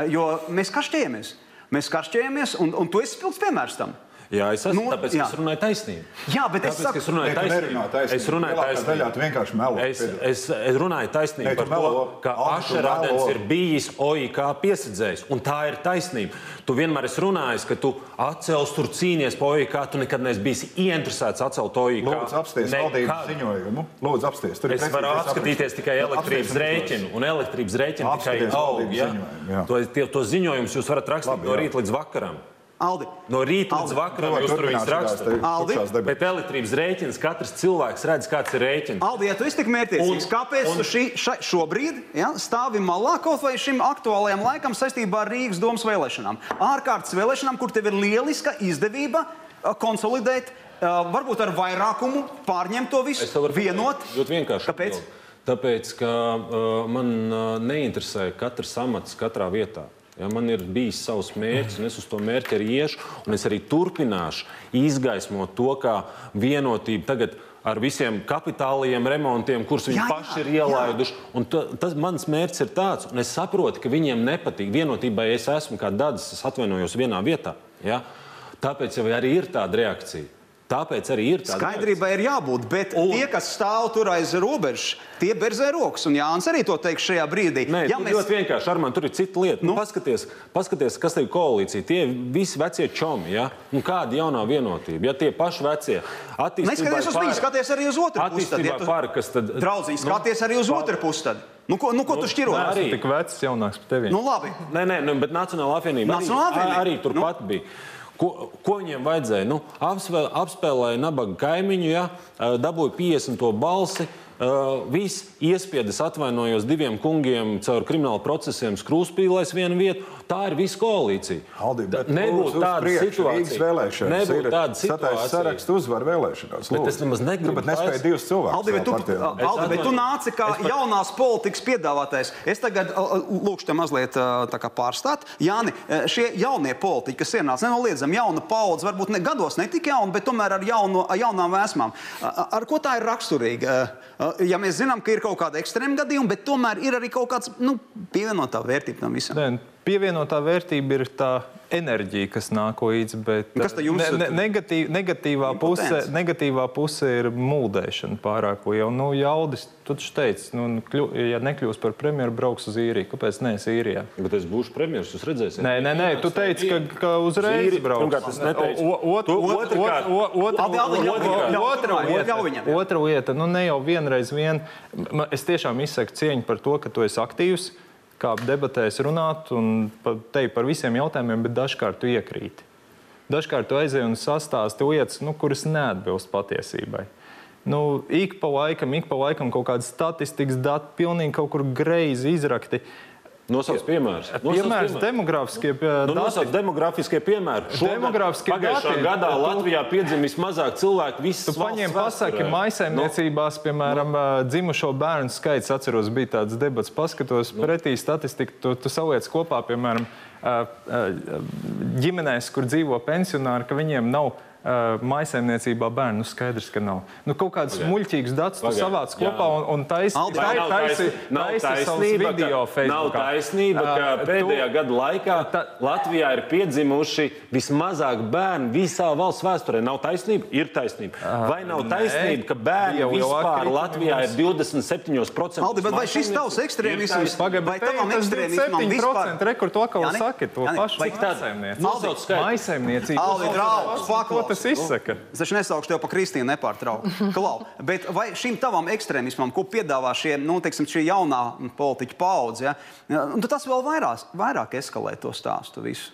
Speaker 1: jo mēs kašķējamies. Mēs kašķējamies, un, un tu esi spilgts piemērs tam.
Speaker 2: Jā, es esmu. Nu, tāpēc jā. es runāju taisnību.
Speaker 1: Jā, bet
Speaker 2: tāpēc,
Speaker 1: es saku,
Speaker 2: es runāju taisnību. taisnību. Es runāju taisnību.
Speaker 5: Daļā, tu vienkārši melo.
Speaker 2: Es, es, es runāju taisnību Nē, par melo. to, ka Ašerādens ir bijis OIK piesadzējs. Un tā ir taisnība. Tu vienmēr esi runājis, ka tu atcels tur cīnies par OIK. Tu nekad neesi bijis ieinteresēts atcelt OIK.
Speaker 5: Lūdzu, apsties valdības ziņojumu. Lūdzu, apsties.
Speaker 2: Tur es varu apskatīties tikai elektrības rēķinu. Un elektrības rēķinu tikai aug. Ja? To, to ziņojumus jūs varat rakstīt no rīta līdz vakaram.
Speaker 1: Aldi.
Speaker 2: No rīta līdz vakaram jūs tur viņus rakstat.
Speaker 1: Aldi.
Speaker 2: Bet elektrības rēķins katrs cilvēks redz, kāds ir rēķins.
Speaker 1: Aldi, ja tu esi tik mērķiecīgs, kāpēc un, tu šī, ša, šobrīd ja, stāvi malā kaut vai šim aktuālajam laikam saistībā ar Rīgas domas vēlēšanām? Ārkārtas vēlēšanām, kur tev ir lieliska izdevība konsolidēt, varbūt ar vairākumu pārņemt to visu, vienot.
Speaker 2: Ļoti vienkārši.
Speaker 1: Kāpēc?
Speaker 2: Tāpēc, ka uh, man uh, neinteresē katrs amats katrā vietā. Ja, man ir bijis savs mērķis, un es uz to mērķi arī iešu, un es arī turpināšu izgaismot to, kā vienotība tagad ar visiem kapitāliem remontiem, kurus viņi jā, paši jā, ir ielaiduši. Ta, tas mans mērķis ir tāds, un es saprotu, ka viņiem nepatīk vienotībai. Es esmu kā dadas, es atvainojos vienā vietā. Ja? Tāpēc jau arī ir tāda reakcija. Tāpēc arī ir tāda
Speaker 1: skaidrība, ir jābūt. Bet un... tie, kas stāv tur aiz robežas, tie berzē rokas. Un Jānis arī to teiks šajā brīdī.
Speaker 2: Nē, ja mēs... ļoti vienkārši ar mani tur ir cita lieta. Nu? Nu, paskaties, paskaties, kas te ir koalīcija. Tie visi vecie čomi. Ja? Un kāda jaunā vienotība? Ja tie paši vecie
Speaker 1: attīstības uz viņu, skaties arī uz otru pusi.
Speaker 2: Ja tu... Pār, tad...
Speaker 1: Draudzīgi, nu, skaties nu, arī uz pār... otru pusi. Nu, ko, nu, ko nu, tu šķiro?
Speaker 4: Nē, arī tik vecs, jaunāks par tevi.
Speaker 1: Nu, labi.
Speaker 2: Nē, nē, nu, bet Nacionālā apvienība arī, arī turpat nu. bija. Ko, ko viņiem vajadzēja? Nu, apspēlēja nabaga kaimiņu, ja, dabūja 50 balsi. Uh, viss iespiedis, atvainojos diviem kungiem caur kriminālu procesiem, skrūspīlēs vienu vietu. Tā ir visa koalīcija.
Speaker 5: Aldi, nebūtu tāda situācija.
Speaker 2: Nebūtu tāda situācija.
Speaker 5: Sarakstu uzvar vēlēšanās.
Speaker 2: Bet es nemaz negribu.
Speaker 5: Bet nespēju divus cilvēkus.
Speaker 1: Aldi, bet tu, Aldi, bet tu nāci kā par... jaunās politikas piedāvātais. Es tagad lūkšu te mazliet pārstāt. Jāni, šie jaunie politiķi, kas ienāca nenoliedzami jauna paudze, varbūt ne gados ne tik jauna, bet tomēr ar, jauno, jaunām vēsmām. Ar ko tā ir raksturīga? ja mēs zinām, ka ir kaut kāda ekstrēma gadījuma, bet tomēr ir arī kaut kāds nu, pievienotā vērtība tam visam.
Speaker 4: Ne, pievienotā vērtība ir tā enerģija, kas nāk līdzi. Bet,
Speaker 1: kas jums ne,
Speaker 4: ne, negatīv, negatīvā, puse, negatīvā puse ir mūldēšana pārāk liela. Nu, jaudis, tu taču teici, nu, kļu, ja nekļūs par premjeru, brauks uz īriju. Kāpēc ne Sīrijā?
Speaker 2: Bet es būšu premjeras, jūs redzēsiet.
Speaker 4: Nē, nē, nē tu teici, ka, ka uzreiz brauks.
Speaker 2: Pirmkārt, es neteicu.
Speaker 4: Otra lieta, nu ne jau vienreiz vien. Es tiešām izsaku cieņu par to, ka tu esi aktīvs kā debatēs runāt un te par visiem jautājumiem, bet dažkārt tu iekrīti. Dažkārt tu aizej un sastāsti lietas, nu, kuras neatbilst patiesībai. Nu, ik pa laikam, ik pa laikam kaut kāda statistikas dati, pilnīgi kaut kur greizi izrakti.
Speaker 2: Nosauc piemērus.
Speaker 4: Piemērs demogrāfiskie
Speaker 2: nu, dati. Demogrāfiskie piemēri.
Speaker 4: Demogrāfiskie
Speaker 2: Pagājušā dati. gadā Latvijā piedzima vismazāk cilvēku. Tu
Speaker 4: paņem pasaki, maisaimniecībās, no. piemēram, dzimušo bērnu skaits, atceros, bija tāds debats, paskatos no. pretī statistiku, tu, tu saliec kopā, piemēram, ģimenēs, kur dzīvo pensionāri, ka viņiem nav maisaimniecībā bērnu skaidrs, ka nav. Nu, kaut kādas okay. muļķīgas datus tu savāc kopā un, un taisi,
Speaker 2: tā, taisi, taisi,
Speaker 4: nav taisnība, video
Speaker 2: ka, nav taisnība, ka uh, pēdējā tu, gada laikā ta, Latvijā ir piedzimuši vismazāk bērnu visā valsts vēsturē. Nav taisnība? Ir taisnība. Uh, Vai nav taisnība, ka bērni vispār Latvijā ir 27%?
Speaker 1: Aldi, bet vai šis tavs ekstrēmisms?
Speaker 4: Vai tavam ekstrēmismam vispār? Rekur to, ko saki, to pašu
Speaker 1: maisaimniecību. Aldi, draugs, paklaus
Speaker 4: tas izsaka.
Speaker 1: Es taču nesaukšu tevi par Kristīnu nepārtraukti. Klau, bet vai šim tavam ekstrēmismam, ko piedāvā šie, nu, teiksim, šī jaunā politiķa paudze, ja, nu, tas vēl vairāk, vairāk eskalē to stāstu visu?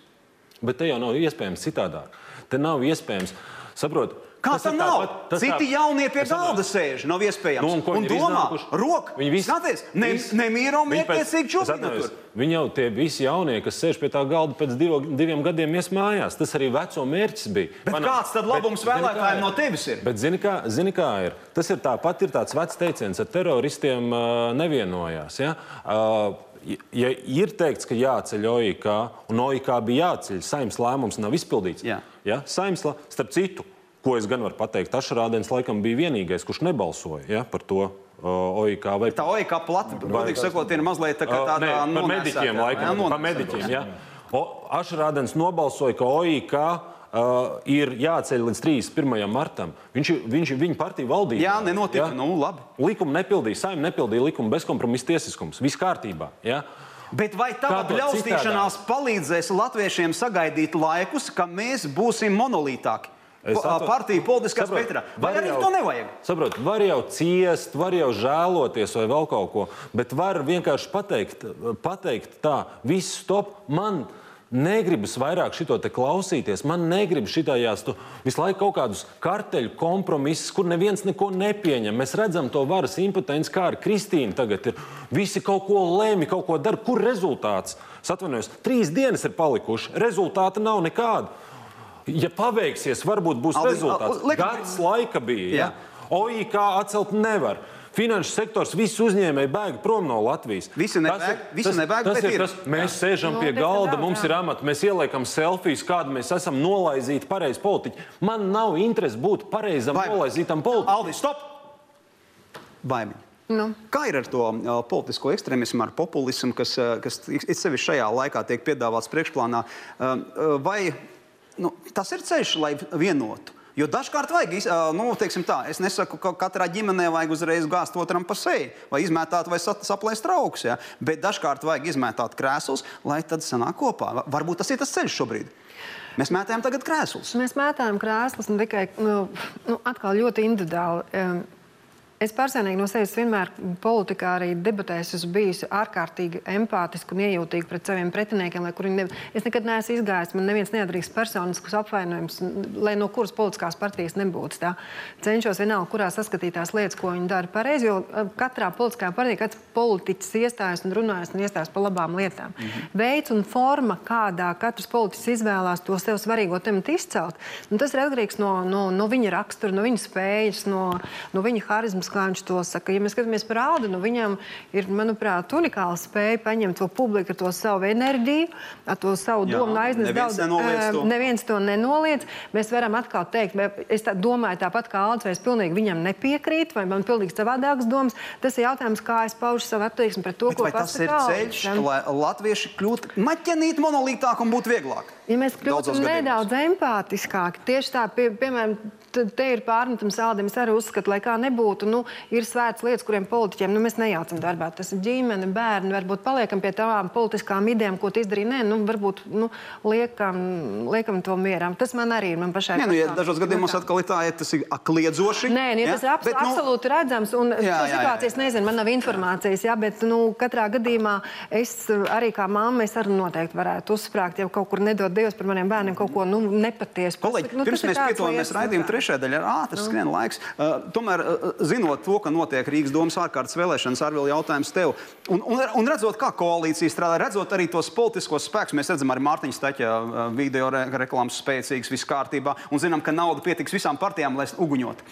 Speaker 2: Bet te jau nav iespējams citādāk. Te nav iespējams. Saprotiet,
Speaker 1: Kā tas, tas nav? Tāpat, Citi tā, jaunie pie galda sēž, nav iespējams. Nu, un, un domā, rok, viņi visi, skaties, ne, nemīra un mērķiecīgi čupina tur.
Speaker 2: Viņi jau tie visi jaunie, kas sēž pie tā galda pēc divo, diviem gadiem ies mājās. Tas arī veco mērķis bija.
Speaker 1: Bet Panā, kāds tad labums bet, vēlētājiem no tevis ir?
Speaker 2: Bet zini kā, zini kā ir? Tas ir tāpat ir tāds vecs teiciens, ar teroristiem uh, nevienojās. Ja? Uh, ja ir teikts, ka jāceļ OIK, un OIK bija jāceļ, saimnes lēmums nav izpildīts. Jā. Ja? Saimnes, starp citu, Ko es gan varu pateikt? Ašrādens laikam bija vienīgais, kurš nebalsoja ja, par to. Uh, OIK, vai...
Speaker 1: Tā OIK plati, godīgi sakot, ir mazliet tā kā tāda
Speaker 2: par mediķiem, laikam, jā, par mediķiem. Ja. Ašrādens nobalsoja, ka OIK uh, ir jāceļ līdz 31. martam. Viņš, viņš viņa partija valdīja.
Speaker 1: Jā, nenotika. Ja? Nu, labi.
Speaker 2: Likumu nepildīja, saimnieks nepildīja likumu, bezkompromisa tiesiskums. Viss kārtībā. Ja?
Speaker 1: Bet vai tā bļaustīšanās palīdzēs latviešiem sagaidīt laikus, ka mēs būsim monolītāki? Atver... partiju politiskā spektrā. Vai arī jau, to nevajag?
Speaker 2: Saprot, var jau ciest, var jau žēloties vai vēl kaut ko, bet var vienkārši pateikt, pateikt tā, viss stop. Man negribas vairāk šito te klausīties. Man negribas šitājās tu, visu laiku kaut kādus karteļu kompromisus, kur neviens neko nepieņem. Mēs redzam to varas impotenci, kā ar Kristīnu tagad ir. Visi kaut ko lēmi, kaut ko dara. Kur rezultāts? Es atvainojos, trīs dienas ir palikušas, rezultāta nav nekāda ja paveiksies, varbūt būs Aldi, rezultāts. Liek... Gads laika bija. Ja? OIK atcelt nevar. finanšu sektors, visi uzņēmēji bēg prom no Latvijas.
Speaker 1: Visi nebēg, visi nebēg,
Speaker 2: tas
Speaker 1: bet
Speaker 2: ir
Speaker 1: ir.
Speaker 2: tas, mēs
Speaker 1: Jā.
Speaker 2: sēžam
Speaker 3: Nu,
Speaker 2: pie galda,
Speaker 3: daudz,
Speaker 2: mums
Speaker 3: jā.
Speaker 2: ir amati, mēs ieliekam selfijas, kādu mēs esam nolaizīti pareizi politiķi. Man nav interesi būt pareizam,
Speaker 1: Vai-
Speaker 2: nolaizītam politiķim.
Speaker 1: Aldi, stop! Baimiņ.
Speaker 3: Nu.
Speaker 1: Kā ir ar to uh, politisko ekstremismu, ar populismu, kas, uh, kas sevišķi šajā laikā tiek piedāvāts priekšplānā? Uh, uh, vai nu, tas ir ceļš, lai vienotu? Jo dažkārt vajag, nu, teiksim tā, es nesaku, ka katrā ģimenē vajag uzreiz gāzt otram pa seju, vai izmētāt, vai sa- saplēst trauks. Ja? Bet dažkārt vajag izmētāt krēslus, lai tad sanāk kopā. Va- Varbūt tas ir tas ceļš šobrīd. Mēs mētājam tagad krēslus.
Speaker 3: Mēs mētājam krēslus un tikai nu, nu, atkal ļoti individuāli. Um, Es personīgi no sevis vienmēr politikā arī debatēs esmu bijusi ārkārtīgi empātiska un iejūtīga pret saviem pretiniekiem. Ne... Es nekad neesmu izgājis, man neviens neatdarīs personiskus apvainojumus, lai no kuras politiskās partijas nebūtu. Tā. Cenšos vienalga, kurā saskatīt tās lietas, ko viņi dara pareizi, jo uh, katrā politiskajā partijā kāds politiķis iestājas un runājas un iestājas par labām lietām. Mm -hmm. Veids un forma, kādā katrs politiķis izvēlās to sev svarīgo tematu izcelt, nu, tas ir atkarīgs no, no, no viņa rakstura, no viņa spējas, no, no viņa harizmas, kā viņš to saka. Ja mēs skatāmies par Aldu, nu, viņam ir, manuprāt, unikāla spēja paņemt to publiku ar to savu enerģiju, ar to savu
Speaker 1: Jā,
Speaker 3: domu aiznest
Speaker 1: nenoliedz
Speaker 3: eh,
Speaker 1: to.
Speaker 3: neviens to nenoliedz. Mēs varam atkal teikt, es tā domāju tāpat kā Alans, vai es pilnīgi viņam nepiekrītu, vai man pilnīgi savādākas domas. Tas ir jautājums, kā es paužu savu attieksmi pret to,
Speaker 1: Bet
Speaker 3: ko
Speaker 1: tas ir
Speaker 3: pasaka
Speaker 1: ceļš,
Speaker 3: Aldis.
Speaker 1: lai latvieši kļūtu maķenīt monolītāk un būtu vieglāk?
Speaker 3: Ja mēs kļūtu nedaudz empātiskāki, tieši tā, pie, piemēram, te, ir pārmetums Aldam. Es arī uzskatu, lai kā nebūtu, nu, ir svētas lietas, kuriem politiķiem nu, mēs nejaucam darbā. Tas ir ģimene, bērni, varbūt paliekam pie tām politiskām idejām, ko tu izdarīji. Nē, nu, varbūt nu, liekam, liekam to mieram. Tas man arī ir. Man pašai
Speaker 1: Nē, nu, ja dažos gadījumos
Speaker 3: Nu,
Speaker 1: atkal ir tā, ja tas ir kliedzoši.
Speaker 3: Nē, nu, ja tas ir abs
Speaker 1: Bet, nu,
Speaker 3: absolūti redzams. Un
Speaker 1: Jā,
Speaker 3: jā,
Speaker 1: jā, jā,
Speaker 3: situācijas
Speaker 1: jā.
Speaker 3: nezinu, man nav informācijas, jā, bet nu, katrā gadījumā es uh, arī kā mamma es arī noteikti varētu uzsprāgt, ja kaut kur nedod Dievs par maniem bērniem kaut ko nu, nepatiesu.
Speaker 1: Kolēģi,
Speaker 3: Nu,
Speaker 1: pirms mēs raidījuma
Speaker 3: nu, tā.
Speaker 1: trešajā daļā, ir ātrs skrien laiks. Uh, tomēr, uh, zinot to, ka notiek Rīgas domas ārkārtas vēlēšanas, ar vēl jautājums tev. Un, un, un redzot, kā koalīcija strādā, redzot arī tos politiskos spēkus, mēs redzam arī Mārtiņa Staķa uh, video re reklāmas spēcīgas, viss kārtībā, un zinām, ka nauda pietiks visām partijām, lai uguņot.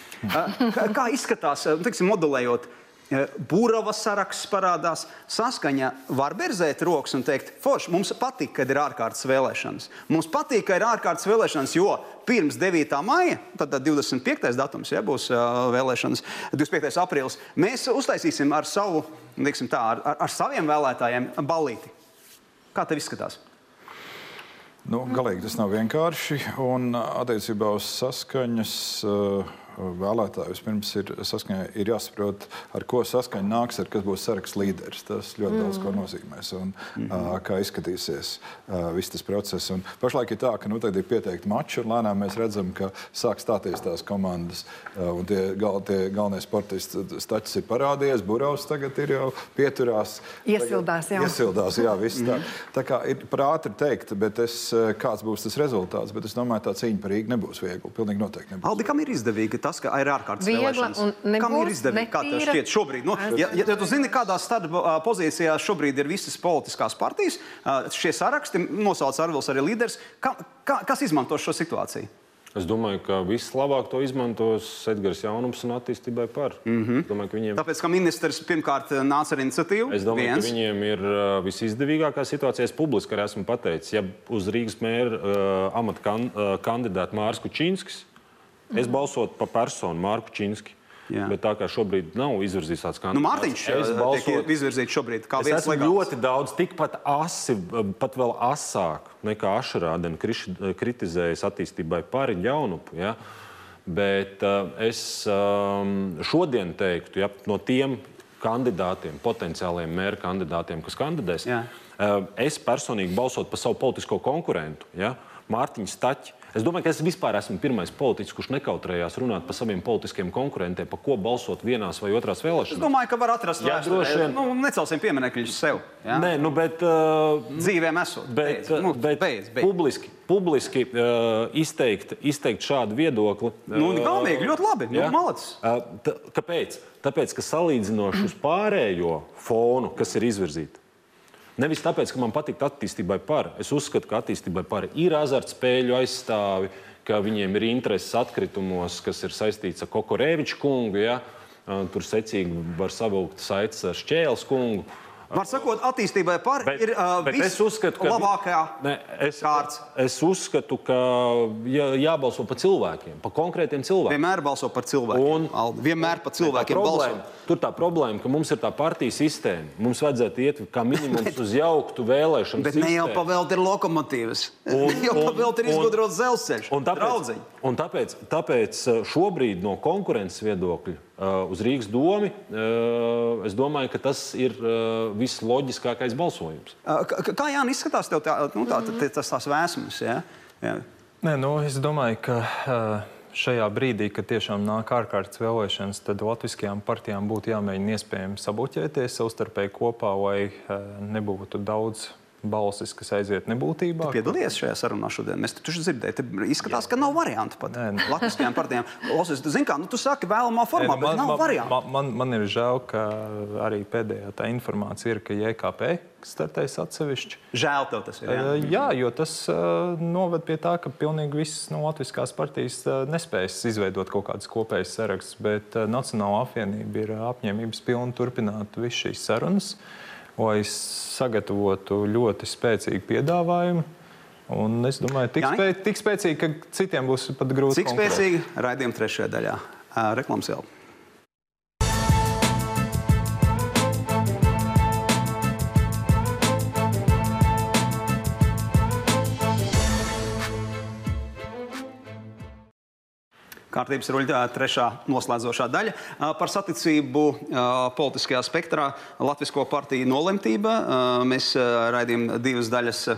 Speaker 1: Kā, izskatās, teiksim, modelējot? Būrava saraksts parādās. Saskaņa var berzēt rokas un teikt, forši, mums patīk, kad ir ārkārtas vēlēšanas. Mums patīk, ka ir ārkārtas vēlēšanas, jo pirms 9. maija, tad tad 25. datums ja, būs uh, vēlēšanas, 25. aprīlis, mēs uztaisīsim ar, savu, tā, ar, ar saviem vēlētājiem balīti. Kā tev izskatās?
Speaker 5: Nu, galīgi tas nav vienkārši. Un attiecībā uz saskaņas uh, vēlētāju vispirms ir, saskaņā, ir jāsaprot, ar ko saskaņa nāks, ar kas būs saraksts līderis. Tas ļoti mm. daudz ko nozīmēs un mm -hmm. kā izskatīsies viss tas process. Un pašlaik ir tā, ka nu, ir pieteikti mači, un lēnām mēs redzam, ka sāk stāties tās komandas. Un tie, gal, tie galvenie sportisti staķis ir parādījies, Burovs tagad ir jau pieturās.
Speaker 3: Iesildās, jā.
Speaker 5: Iesildās, jā, viss tā. Tā kā ir prāti teikt, bet es, kāds būs tas rezultāts, bet es domāju, tā cīņa par Rīgu nebūs viegla. Pilnīgi noteikti nebūs.
Speaker 1: Aldi, kam ir izdevīgi tas, ka ir ārkārtas
Speaker 3: Viegla
Speaker 1: vēlēšanas? Kam ir izdevīgi? Kā tev
Speaker 3: netīra.
Speaker 1: šķiet šobrīd? Nu, ja, ja, ja tu zini, kādā starp ā, pozīcijā šobrīd ir visas politiskās partijas, ā, šie saraksti nosauc Arvils arī līderis, kā, kā, kas izmanto šo situāciju?
Speaker 2: Es domāju, ka vislabāk to izmantos Edgars Jaunums un attīstībai par. Mm -hmm. domāju, ka viņiem
Speaker 1: Tāpēc, ka ministrs pirmkārt nāca ar iniciatīvu,
Speaker 2: Es domāju,
Speaker 1: viens.
Speaker 2: ka viņiem ir uh, visizdevīgākā situācija. Es publiski arī esmu pateicis, ja uz Rīgas mēra uh, amata kan, uh, kandidātu Mārcis Kučinskis, es balsotu par personu Mārku Činski.
Speaker 1: Jā.
Speaker 2: Bet tā kā šobrīd nav izvirzīts tāds
Speaker 1: Nu,
Speaker 2: kandidāts,
Speaker 1: Mārtiņš
Speaker 2: es
Speaker 1: ā,
Speaker 2: balsotu
Speaker 1: tiek izvirzīts šobrīd kā viens legāls.
Speaker 2: ļoti daudz, tikpat asi, pat vēl asāk nekā Ašarādena kritizējis attīstībai par jaunupu. Ja? Bet uh, es um, šodien teiktu, ja, no tiem kandidātiem, potenciāliem mēra kandidātiem, kas kandidēs,
Speaker 1: Jā.
Speaker 2: uh, es personīgi balsotu par savu politisko konkurentu, ja? Mārtiņu Staķi. Es domāju, ka es vispār esmu pirmais politiķis, kurš nekautrējās runāt par saviem politiskiem konkurentiem, par ko balsot vienās vai otrās
Speaker 1: Es
Speaker 2: vēlēšanās.
Speaker 1: domāju, ka var atrast
Speaker 2: Jā,
Speaker 1: vēsturē.
Speaker 2: droši vien.
Speaker 1: Nu, necelsim pieminekļus sev. Ja?
Speaker 2: Nē, nu, bet uh,
Speaker 1: Dzīvēm esot.
Speaker 2: Bet,
Speaker 1: Beidz, nu,
Speaker 2: bet
Speaker 1: beidz, beidz.
Speaker 2: publiski, publiski uh, izteikt, izteikt šādu viedokli.
Speaker 1: Nu, galvenīgi, ļoti labi. Nu, malacis.
Speaker 2: Uh, kāpēc? Tāpēc, ka salīdzinoši uz pārējo fonu, kas ir izvirzīta. Nevis tāpēc, ka man patīk attīstībai par. Es uzskatu, ka attīstībai par ir azartspēļu aizstāvi, ka viņiem ir intereses atkritumos, kas ir saistīts ar Kokorēviču kungu. Ja? tur secīgi var savilkt saites ar Šķēles kungu.
Speaker 1: Var sakot, attīstībai par
Speaker 2: Bet,
Speaker 1: ir uh,
Speaker 2: bet es uzskatu, ka
Speaker 1: labākā
Speaker 2: ne, es, uzskatu, ka jā, jābalso par cilvēkiem, par konkrētiem cilvēkiem.
Speaker 1: Vienmēr balso par cilvēkiem.
Speaker 2: Un-
Speaker 1: Aldi. Vienmēr par cilvēkiem balso.
Speaker 2: tur tā problēma, ka mums ir tā partijas sistēma. Mums vajadzētu iet kā minimums [LAUGHS] uz jauktu vēlēšanu
Speaker 1: Bet ne jau
Speaker 2: sistēmu.
Speaker 1: pavēlti ir lokomotīvas.
Speaker 2: Un- [LAUGHS]
Speaker 1: Ne jau pavēlti ir izgudrots dzelzceļš.
Speaker 2: Un tāpēc, un tāpēc, tāpēc šobrīd no konkurences viedokļa uz Rīgas domu uh, es domāju, ka tas ir uh, visloģiskākais balsojums.
Speaker 1: Kā Jānis izskatās tev tā, nu, tā, tā, tas tās vēsmas? Ja? Ja.
Speaker 4: Nē, nu, es domāju, ka šajā brīdī, kad tiešām nāk ārkārtas vēlēšanas, tad Latvijasiskajām partijām būtu jāmēģina iespējami sabuķēties savstarpēji kopā, lai nebūtu daudz balsis, kas aiziet nebūtībā.
Speaker 1: Piedalījies šajā sarunā šodien. Mēs taču dzirdējām, izskatās, ka nav variantu pat. Latvijasiskajām partijām. Losies, tu zini, kā nu, tu saki vēlamā formā,
Speaker 4: Nē, nu,
Speaker 1: bet nav variantu.
Speaker 4: man, man, man ir žēl, ka arī pēdējā tā informācija ir, ka JKP startēs atsevišķi.
Speaker 1: Žēl tev tas ir.
Speaker 4: Jā,
Speaker 1: Ja?
Speaker 4: jā jo tas uh, noved pie tā, ka pilnīgi visas no Latvijas partijas uh, nespējas izveidot kaut kādas kopējas sarakstus, bet uh, Nacionāla apvienība ir apņēmības pilna turpināt visu šīs sarunas, lai sagatavotu ļoti spēcīgu piedāvājumu. Un es domāju, tik, spē, tik spēcīgi, ka citiem būs pat grūti.
Speaker 1: Cik
Speaker 4: konkurēt.
Speaker 1: spēcīgi raidījuma trešajā daļā? Reklāmas jau. Kārtības ruļļā trešā noslēdzošā daļa par saticību politiskajā spektrā Latvijas partiju nolemtība. Mēs raidījām divas daļas, ā,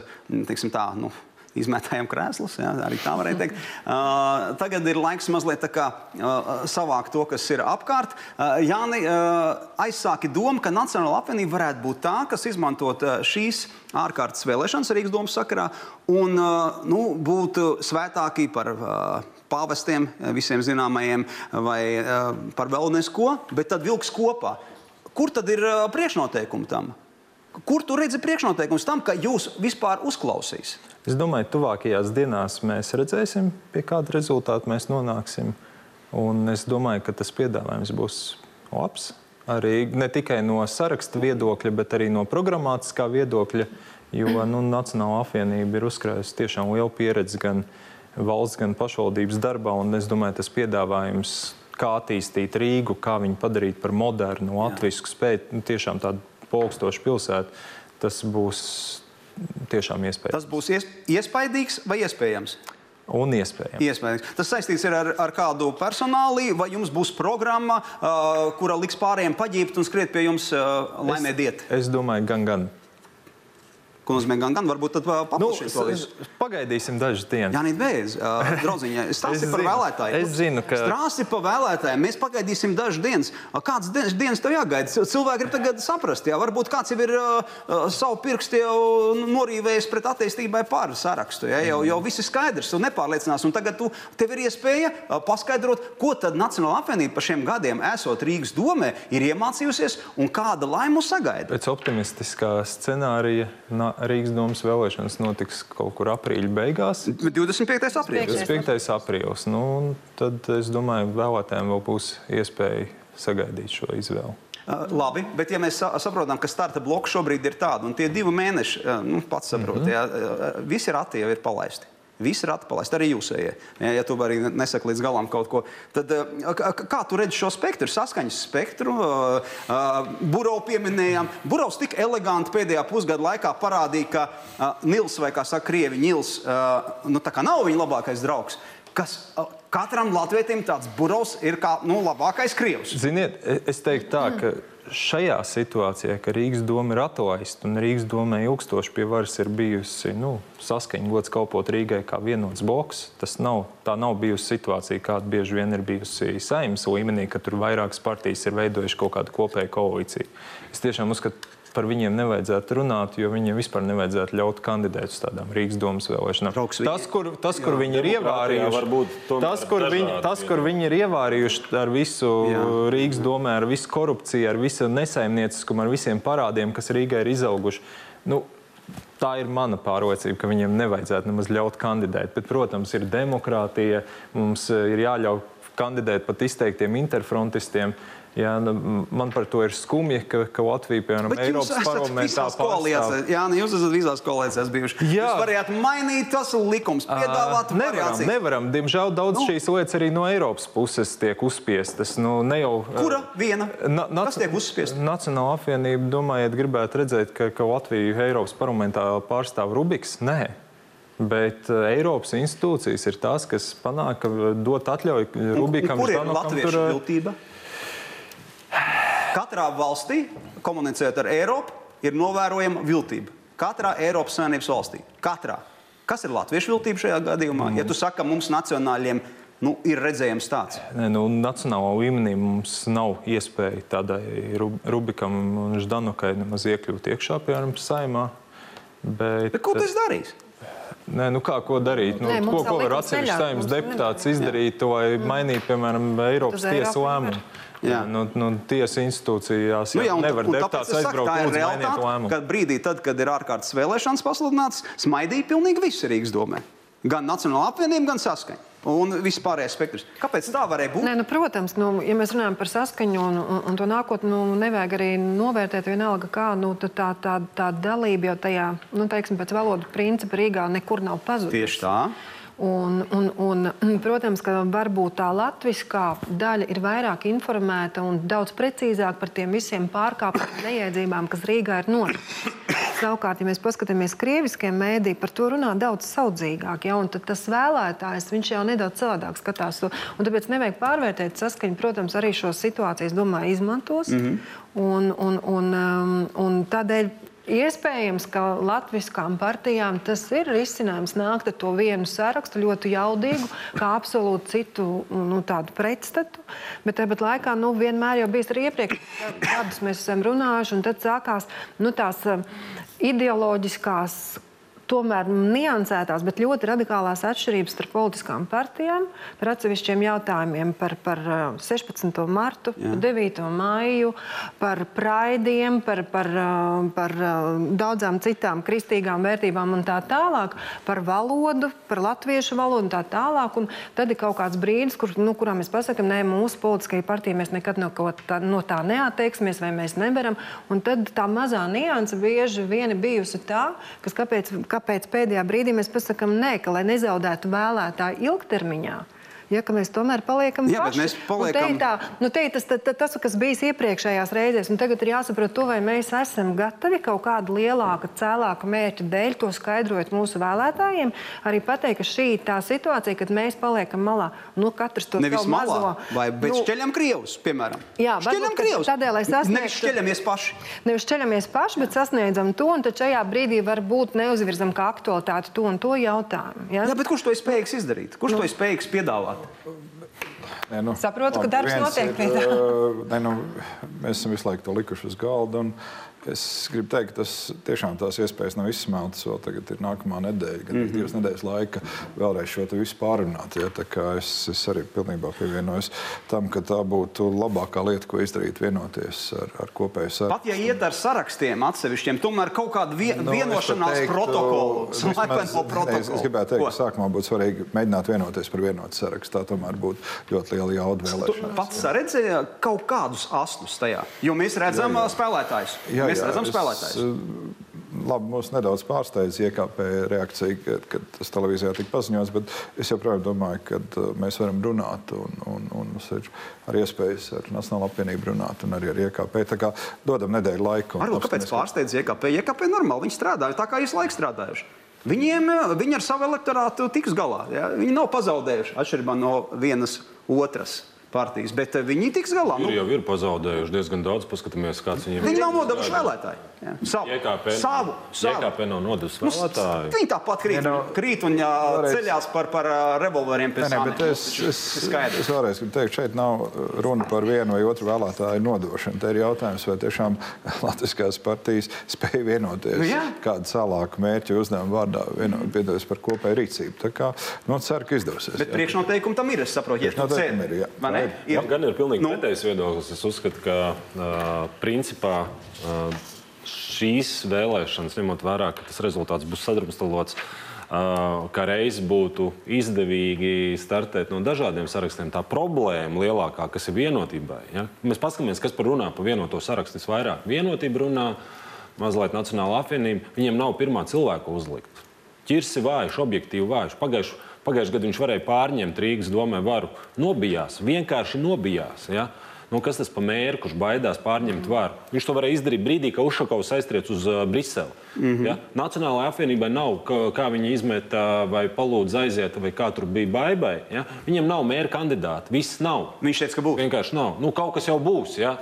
Speaker 1: teiksim tā, nu, izmētājam krēslus, jā, arī tā varētu teikt. Uh, tagad ir laiks mazliet tā kā, uh, savākt to, kas ir apkārt. Uh, Jāni, uh, aizsāki domu, ka Nacionāla apvienība varētu būt tā, kas izmantot uh, šīs ārkārtas vēlēšanas Rīgas domas sakarā un uh, nu, būtu svētāki par uh, pāvestiem, uh, visiem zināmajiem, vai uh, par vēl nesko, bet tad vilks kopā. Kur tad ir uh, priekšnoteikumi tam? Kur tu redzi priekšnoteikumus tam, ka jūs vispār uzklausīs?
Speaker 4: Es domāju, ka tuvākajās dienās mēs redzēsim, pie kāda rezultāta mēs nonāksim. Un es domāju, ka tas piedāvājums būs labs. Arī ne tikai no saraksta viedokļa, bet arī no programmatiskā viedokļa. Jo nu, Nacionāla apvienība ir uzkrājusi tiešām lielu pieredzi gan valsts, gan pašvaldības darbā. Es domāju, tas piedāvājums, kā attīstīt Rīgu, kā viņu padarīt par modernu, latviešu spēju, nu, tiešām tādu plaukstošu pilsētu, tas būs tiešām iespējams.
Speaker 1: Tas būs ies, iespaidīgs vai iespējams?
Speaker 4: Un iespējams.
Speaker 1: Iespējams. Tas saistīts ar, ar kādu personāli, vai jums būs programma, uh, kura liks pārējiem paģībt un skriet pie jums uh, laimē diet.
Speaker 4: Es domāju, gan, gan.
Speaker 1: Nozīmē gan, gan varbūt tad uh,
Speaker 4: Nu,
Speaker 1: paplašināt to visu.
Speaker 4: pagaidīsim dažas dienas.
Speaker 1: Jā, nē, bez. Uh, draudziņā, [LAUGHS] stāsti par vēlētājiem.
Speaker 4: es zinu, ka-
Speaker 1: Stāsti par vēlētājiem. Mēs pagaidīsim dažas dienas. A, Kādas dienas, tev jāgaida? Cil- Cilvēki grib tagad saprast, jā, varbūt kāds jau ir uh, uh, savu pirkstu jau norīvējis pret attīstībai pāri sarakstu. Jā, jau, jau viss ir skaidrs un nepārliecinās. Un tagad tu, tev ir iespēja uh, paskaidrot, ko tad Nacionāla apvienība par šiem gadiem, esot Rīgas domē, ir iemācījusies un kāda laima mūs sagaida.
Speaker 4: Pēc optimistiskā scenārija na- Rīgas domas vēlēšanas notiks kaut kur aprīļa beigās.
Speaker 1: 25. aprīlis.
Speaker 4: 25. aprīlis. Nu, tad es domāju, vēlētājiem vēl būs iespēja sagaidīt šo izvēli.
Speaker 1: Uh, labi, bet ja mēs sa saprotam, ka starta bloks šobrīd ir tāds, un tie divi mēneši, uh, nu, pats saproti, mm -hmm. ja, uh, visi rati jau ir palaisti. Visi rati palaisti, arī jūsējie. Ja, ja tu arī nesaki līdz galam kaut ko, tad k- kā tu redzi šo spektru, saskaņas spektru? Uh, uh, Burbuļs pieminējām. Burbuļs tik eleganti pēdējā pusgada laikā parādīja, ka Nils, vai kā saka, krievi, Nils, nu, nav viņa labākais draugs. Kas katram latvietim tāds burbuļs ir kā nu, labākais krievs.
Speaker 4: Ziniet, e- es teiktu tā, ka šajā situācijā, ka Rīgas doma ir atlaista un Rīgas domē ilgstoši pie varas ir bijusi nu, saskaņots kalpot Rīgai kā vienots bloks, tas nav, tā nav bijusi situācija, kāda bieži vien ir bijusi saimnes līmenī, ka tur vairākas partijas ir veidojušas kaut kādu kopēju koalīciju. Es tiešām uzskatu, par viņiem nevajadzētu runāt, jo viņiem vispār nevajadzētu ļaut kandidēt uz tādām Rīgas domas vēlēšanām.
Speaker 1: Draugs,
Speaker 4: Tas, kur, tas, kur viņi ir ievārījuši, tas, kur viņi,
Speaker 2: dažādi
Speaker 4: tas, kur viņi ir ievārījuši ar visu
Speaker 1: Jā.
Speaker 4: Rīgas domē, ar visu korupciju, ar visu nesaimnieciskumu, ar visiem parādiem, kas Rīgai ir izauguši. Nu, Tā ir mana pārliecība, ka viņiem nevajadzētu nemaz ļaut kandidēt. Bet, protams, ir demokrātija, mums eh, ir jāļauj kandidēt pat izteiktiem interfrontistiem. Jā, nu, man par to ir skumji, ka, ka Latvija, piemēram,
Speaker 1: Bet
Speaker 4: Eiropas parlamentā
Speaker 1: pārstāv. Jā, ne, jūs esat visās koalīcijās bijuši. Jā. Jūs varējāt mainīt tos likumus, piedāvāt
Speaker 4: uh, nevaram, variācijas. nevaram. Diemžēl daudz nu. šīs lietas arī no Eiropas puses tiek uzspiestas. Nu, ne jau,
Speaker 1: Kura viena? Na, Kas tiek uzspiesta?
Speaker 4: Nacionāla apvienība, domājiet, gribētu redzēt, ka, ka Latviju Eiropas parlamentā pārstāv Rubiks? Nē. Bet Eiropas institūcijas ir tās, kas panāk, ka dot atļauju Rubikam.
Speaker 1: Kur ir latviešu tur, viltība? Katrā valstī, komunicējot ar Eiropu, ir novērojama viltība. Katrā Eiropas Savienības valstī. Katrā. Kas ir latviešu viltība šajā gadījumā? Mm. Ja tu saki, ka mums nacionāļiem nu, ir redzējums tāds.
Speaker 4: Nē, nu, nacionālā līmenī mums nav iespēja tādai Rubikam un Ždanukai nemaz iekļūt iekšā, piemēram, saimā. Bet,
Speaker 1: Bet ko tu esi darījis?
Speaker 4: Nē, nu kā, ko darīt? Nu, Nē, ko, ko var atsevišķi saimnes deputāts izdarīt, lai mainītu, piemēram, Eiropas tiesu lēmumu? Jā. Nu, nu, tiesa institūcijās nu, jā, un,
Speaker 1: nevar
Speaker 4: deputāts aizbraukt
Speaker 1: un mainīt lēmumu. Kad brīdī, tad, kad ir ārkārtas vēlēšanas pasludināts, smaidīja pilnīgi visi Rīgas domē. Gan Nacionāla apvienība, gan saskaņa. Un vispārējais spektrs. Kāpēc tā varēja būt?
Speaker 3: Nē, nu, protams, nu, ja mēs runājam par saskaņu un, un, un to nākotni, nu, nevajag arī novērtēt vienalga, kā nu, tā, tā, tā dalība jau tajā, nu, teiksim, pēc valodu principa Rīgā nekur nav pazudusi.
Speaker 1: Tieši tā.
Speaker 3: Un, un, un, protams, ka varbūt tā latviskā daļa ir vairāk informēta un daudz precīzāk par tiem visiem pārkāpumiem, neiedzībām, kas Rīgā ir notikušas. Savukārt, ja mēs paskatāmies krieviskiem mēdī, par to runā daudz saudzīgāk. Ja? Tad tas vēlētājs, jau nedaudz savādāk skatās. Un tāpēc nevajag pārvērtēt saskaņu. Protams, arī šo situāciju, es domāju, izmantos. Mm -hmm. un, un, un, um, un tādēļ Iespējams, ka latviskām partijām tas ir risinājums nākt ar to vienu sarakstu, ļoti jaudīgu, kā absolūti citu nu, pretstatu. Bet tāpat laikā nu, vienmēr jau bijis arī iepriekš, gadus mēs esam runājuši, un tad sākās nu, tās uh, ideoloģiskās tomēr niansētās, bet ļoti radikālās atšķirības starp politiskām partijām, par atsevišķiem jautājumiem, par, par 16. Uh, martu, Jā. par 9. maiju, par praidiem, par, par, uh, par uh, daudzām citām kristīgām vērtībām un tā tālāk, par valodu, par latviešu valodu un tā tālāk. Un tad ir kaut kāds brīdis, kur, nu, kurā mēs pasakām, nē, mūsu politiskajai partijai mēs nekad no, tā, no tā neatteiksimies vai mēs nevaram. Un tad tā mazā nianse bieži vien bijusi tā, kas kāpēc, kāpēc kāpēc pēdējā brīdī mēs pasakām nē, ka lai nezaudētu vēlētāju ilgtermiņā ja, ka mēs tomēr paliekam
Speaker 1: Jā, paši. Mēs paliekam...
Speaker 3: Un te tā, nu, te tas, tas, tas, kas bijis iepriekšējās reizēs, un tagad ir jāsaprot to, vai mēs esam gatavi kaut kāda lielāka, cēlāka mērķa dēļ to skaidrot mūsu vēlētājiem. Arī pateikt, ka šī tā situācija, kad mēs paliekam malā. Nu, katrs to
Speaker 1: Nevis malā, mazo, vai bet nu, šķeļam Krievus, piemēram.
Speaker 3: Jā, šķeļam Krievus. Tādēļ, lai sasniegtu...
Speaker 1: Nevis šķeļamies paši.
Speaker 3: Nevis šķeļamies paši, bet sasniedzam to, un tad šajā brīdī varbūt neuzvirzam kā aktualitāti to un to jautājumu.
Speaker 1: Ja? Jā, bet kurš to ir spējīgs izdarīt? Kurš nu, to ir spējīgs piedāvāt?
Speaker 3: Nē, nu, Saprotu, ka darbs notiek tā.
Speaker 5: Nē, nu, mēs esam visu laiku to likuši uz galda. Un, Es gribu teikt, ka tas tiešām tās iespējas nav izsmeltas. Vēl tagad ir nākamā nedēļa, gan mm -hmm. divas nedēļas laika vēlreiz šo visu pārunāt. Ja, es, es arī pilnībā pievienojos tam, ka tā būtu labākā lieta, ko izdarīt, vienoties ar, ar kopēju
Speaker 1: sarakstu. Pat ja iet ar sarakstiem atsevišķiem, tomēr kaut kādu vie, nu, vienošanās teiktu, protokolu, slēpeno protokolu.
Speaker 5: Es, es gribētu teikt, ka sākumā būtu svarīgi mēģināt vienoties par vienotu sarakstu. Tā tomēr būtu ļoti liela jauda vēlēšanās.
Speaker 1: Pats redzēja kaut kādus asnus tajā, jo mēs redzam jā, jā. spēlētājus. Jā, mēs mēs redzam spēlētājus. Eh,
Speaker 5: labi, mums nedaudz pārsteidz IKP reakcija, kad, kad tas televīzijā tika paziņots, bet es joprojām domāju, ka eh, mēs varam runāt un, un, un mums ir arī iespējas ar Nacionālo apvienību runāt un arī ar IKP. Tā kā dodam nedēļu laiku.
Speaker 1: Varbūt kāpēc pārsteidz IKP? IKP normāli, viņi strādā tā kā visu laiku strādājuši. Viņiem, eh, viņi ar savu elektorātu tiks galā. Ja? Viņi nav pazaudējuši atšķirībā no vienas otras partijas, bet viņi tiks galā.
Speaker 2: Ir, nu, jau ir pazaudējuši diezgan daudz. Paskatāmies, kāds viņiem
Speaker 1: ir. Viņi nav nodevuši vēlētāju. Jā. Savu,
Speaker 2: JKP,
Speaker 1: savu, savu.
Speaker 2: JKP nav nodevusi nu, vēlētāju.
Speaker 1: Viņi tāpat krīt, no, krīt un jā, ceļās par, par revolveriem pēc tam.
Speaker 5: Es, es, es vēlreiz gribu teikt, šeit nav runa par vienu vai otru vēlētāju nodošanu. Te ir jautājums, vai tiešām [LAUGHS] Latviskās partijas spēja vienoties nu, kādu salāku mērķu uzdevumu vārdā, vienoties par kopēju rīcību. Tā kā, nu, ceru, ka izdosies.
Speaker 1: Bet priekšnoteikumi tam ir, es saprotu, ja tu cēdi.
Speaker 2: Ir, jā. Man, ir. Man gan ir pilnīgi nu. pretējs viedoklis. Es uzskatu, ka uh, principā uh, šīs vēlēšanas, ņemot vērā, ka tas rezultāts būs sadrumstalots ka reiz būtu izdevīgi startēt no dažādiem sarakstiem. Tā problēma lielākā, kas ir vienotībai. Ja? Mēs paskatāmies, kas par runā par vienoto sarakstu visvairāk. Vienotība runā mazliet Nacionāla apvienība. Viņiem nav pirmā cilvēka uzlikt. Ķirsi vājš, objektīvi vājš. Pagājuši, pagājuši gadu viņš varēja pārņemt Rīgas domē varu. Nobijās, vienkārši nobijās. Ja? Nu, kas tas par mēru, kurš baidās pārņemt varu? Viņš to varēja izdarīt brīdī, kad Ušakovs aiztriec uz uh, Briseli. Mm -hmm. ja? Nacionālajai apvienībai nav, kā, kā viņi izmeta vai palūdza aiziet, vai kā tur bija baibai. Ja? Viņam nav mēra kandidāti. Viss nav.
Speaker 1: Viņš teica, ka būs.
Speaker 2: Vienkārši nav. Nu, kaut kas jau būs. Ja?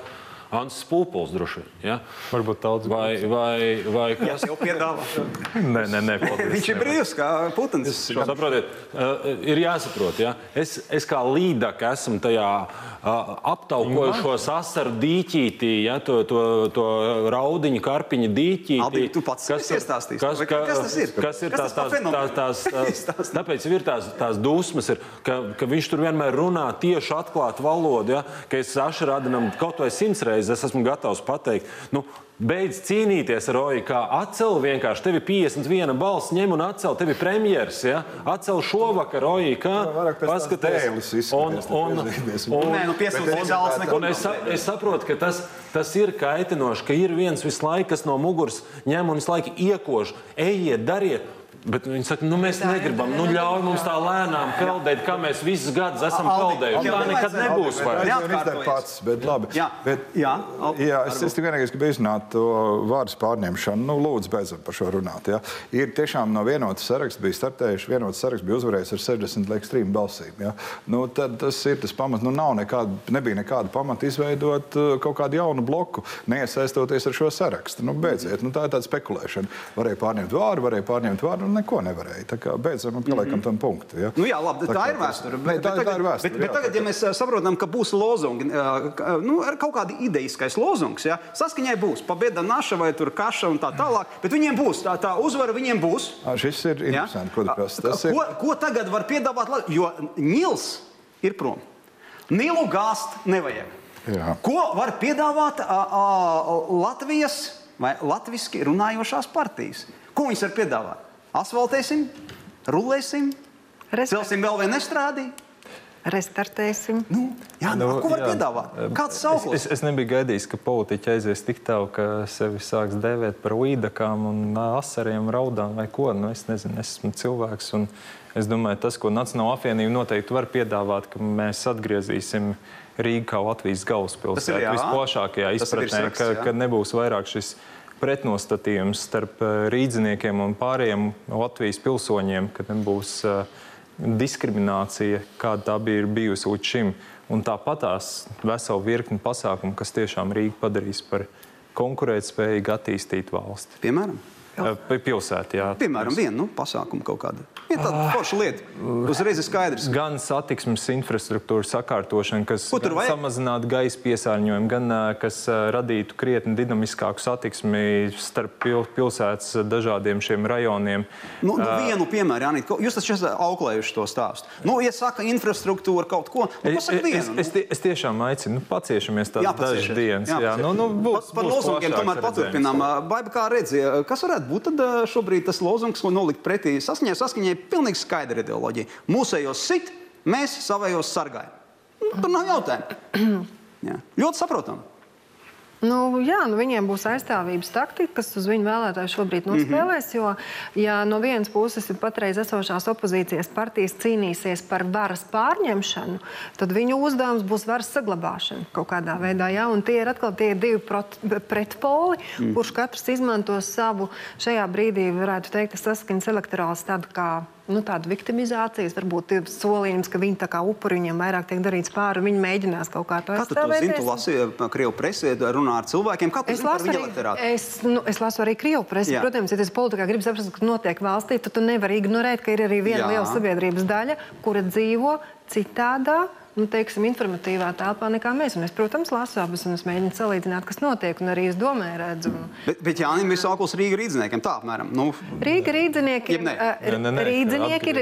Speaker 2: Ants Pūpols droši vien. Ja?
Speaker 4: Varbūt tāds
Speaker 2: vai, vai, vai
Speaker 1: kas jau piedāvā. [LAUGHS]
Speaker 4: nē, nē, nē paldies,
Speaker 1: Viņš ir brīvs kā Putins.
Speaker 2: Saprotiet, uh, ir jāsaprot, ja? es, es kā līdaka esmu tajā uh, aptaukojušos asaru dīķītī, ja? to, to, to raudiņu karpiņu dīķītī.
Speaker 1: Albīt, tu pats kas,
Speaker 2: iestāstīs, kas, ka, kas tas ir? Kas ir kas tās, tās, tās, tās, [LAUGHS] tās, tāpēc ir tās, tās dusmas, ir, ka, ka viņš tur vienmēr runā tieši atklātu valodu, ja? ka es ašarādinam kaut vai simts reizes reizes esmu gatavs pateikt, nu, beidz cīnīties ar Oju, kā atcel vienkārši. Tev ir 51 balss, ņem un atcel. Tev ir premjeras, ja? Atcel šovakar Oju, kā
Speaker 5: paskaties. Un, un, un,
Speaker 1: un, Nē, nu,
Speaker 2: un es, es saprotu, ka tas, tas ir kaitinoši, ka ir viens visu laiku, kas no muguras ņem un visu laiku iekož. Ejiet, dariet! Bet viņi saka, nu, mēs negribam, nu, ļauj mums tā lēnām peldēt, kā mēs visus gadus esam peldējuši. Tā nekad nebūs.
Speaker 5: Jā, tā ir pats, bet labi. Jā, bet, jā, jā es, es tikai vienīgais gribu izrunāt to vārdu pārņemšanu. Nu, lūdzu, beidzam par šo runāt. Ja. Ir tiešām no vienotas saraksta bija startējuši, vienotas saraksts bija uzvarējis ar 60 liekas trim balsīm. Ja. Nu, tad tas ir tas pamats. Nu, nav nekāda, nebija nekāda pamata izveidot uh, kaut kādu jaunu bloku, neiesaistoties ar šo sarakstu. Nu, beidziet, nu, tā ir tāda spekulēšana. Varēja pārņemt vāru, varēja pārņemt vāru neko nevarēja. Tā kā beidzam un pieliekam mm -hmm. tam punktu. Ja?
Speaker 1: Nu, jā, labi, tā, tā ir vēsture. Bet,
Speaker 5: tā,
Speaker 1: bet,
Speaker 5: tā ir vēsture.
Speaker 1: Bet, bet tagad, ja mēs saprotam, ka būs lozungi, nu, ar kaut kādu idejiskais lozungs, ja? saskaņai būs pabēda naša vai tur kaša un tā tālāk, bet viņiem būs tā, tā uzvara, viņiem būs.
Speaker 5: A, šis ir interesanti, ja? ko tu prasi.
Speaker 1: Ko, ko tagad var piedāvāt, jo Nils ir prom. Nilu gāzt nevajag. Jā. Ko var piedāvāt a, a, Latvijas vai latviešu runājošās partijas? Ko viņas var piedāvāt? Asfaltēsim, rulēsim, celsim vēl vienu nestrādī.
Speaker 3: Restartēsim.
Speaker 1: Nu, jā, nu, ko var jā. piedāvāt? Kāds sauklis?
Speaker 4: Es, es, es nebiju gaidījis, ka politiķi aizies tik tālu, ka sevi sāks dēvēt par līdakām un asariem, raudām vai ko. Nu, es nezinu, es esmu cilvēks. Es domāju, tas, ko Nacionāla apvienība noteikti var piedāvāt, ka mēs atgriezīsim Rīgā kā Latvijas galvaspilsētu visplašākajā izpratnē, ka, ka nebūs vairāk šis pretnostatījums starp eh, rīdziniekiem un pārējiem Latvijas pilsoņiem, ka nebūs eh, diskriminācija, kāda tā bija bijusi līdz šim. Un tāpat tās vesela virkni pasākumu, kas tiešām Rīgu padarīs par konkurētspējīgu, attīstītu valsti.
Speaker 1: Piemēram?
Speaker 4: Pilsētā, jā.
Speaker 1: Piemēram, vienu nu, pasākumu kaut kādu. Ir tāda ah. forša lieta. Uzreiz ir skaidrs.
Speaker 4: Gan satiksmes infrastruktūras sakārtošana, kas samazinātu gaisa piesārņojumu, gan kas radītu krietni dinamiskāku satiksmi starp pil pilsētas dažādiem šiem rajoniem.
Speaker 1: Nu, nu, vienu piemēru, Jānīt, jūs taču esat auklējuši to stāstu. Nu, ja saka infrastruktūra kaut ko, nu, pasaka vienu.
Speaker 4: Es, es, es, es tiešām aicinu, nu, paciešamies tās dažas dienas. Jā, jā. Nu, nu, būs,
Speaker 1: par par lozungiem tomēr paturpinām. Baiba, kā redzēja, kas varētu varētu būt tad, šobrīd tas lozungs, ko nolikt pretī saskaņai. Saskaņai ir pilnīgi skaidra ideoloģija. Mūsējos sit, mēs savējos sargājam. Nu, tur nav jautājumu. [CLEARS THROAT] Jā. Ļoti saprotami.
Speaker 3: Nu, jā, nu viņiem būs aizstāvības taktika, kas uz viņu vēlētāju šobrīd nospēlēs. Mm -hmm. Jo, ja no vienas puses ir patreiz esošās opozīcijas partijas cīnīsies par varas pārņemšanu, tad viņu uzdevums būs varas saglabāšana kaut kādā veidā. Jā, un tie ir atkal tie divi pretpoli, mm. kurš katrs izmantos savu šajā brīdī, varētu teikt, saskaņas elektorāls tādu kā nu, tāda viktimizācijas, varbūt ir solījums, ka viņi tā kā upuri viņiem vairāk tiek darīts pāri, viņi mēģinās kaut kā to
Speaker 1: aizstāvēt. Kā tu zini, tu lasi Krievu presē, runā ar cilvēkiem, kā es lasu
Speaker 3: arī, es, nu, es lasu arī Krievu presi. Jā. Protams, ja tas politikā grib saprast, kas notiek valstī, tad tu nevari ignorēt, ka ir arī viena Jā. liela sabiedrības daļa, kura dzīvo citādā nu, teiksim, informatīvā telpā nekā mēs. Un es, protams, lasu abas, un es mēģinu salīdzināt, kas notiek, un arī es domāju, redzu.
Speaker 1: Bet, bet Jānis ir sauklis Rīga rīdziniekiem. Tā apmēram. Nu,
Speaker 3: Rīga rīdzinieki
Speaker 1: Jeb nē?
Speaker 3: ir.
Speaker 4: Nē, nē, nē,
Speaker 3: Rīdzinieki ir.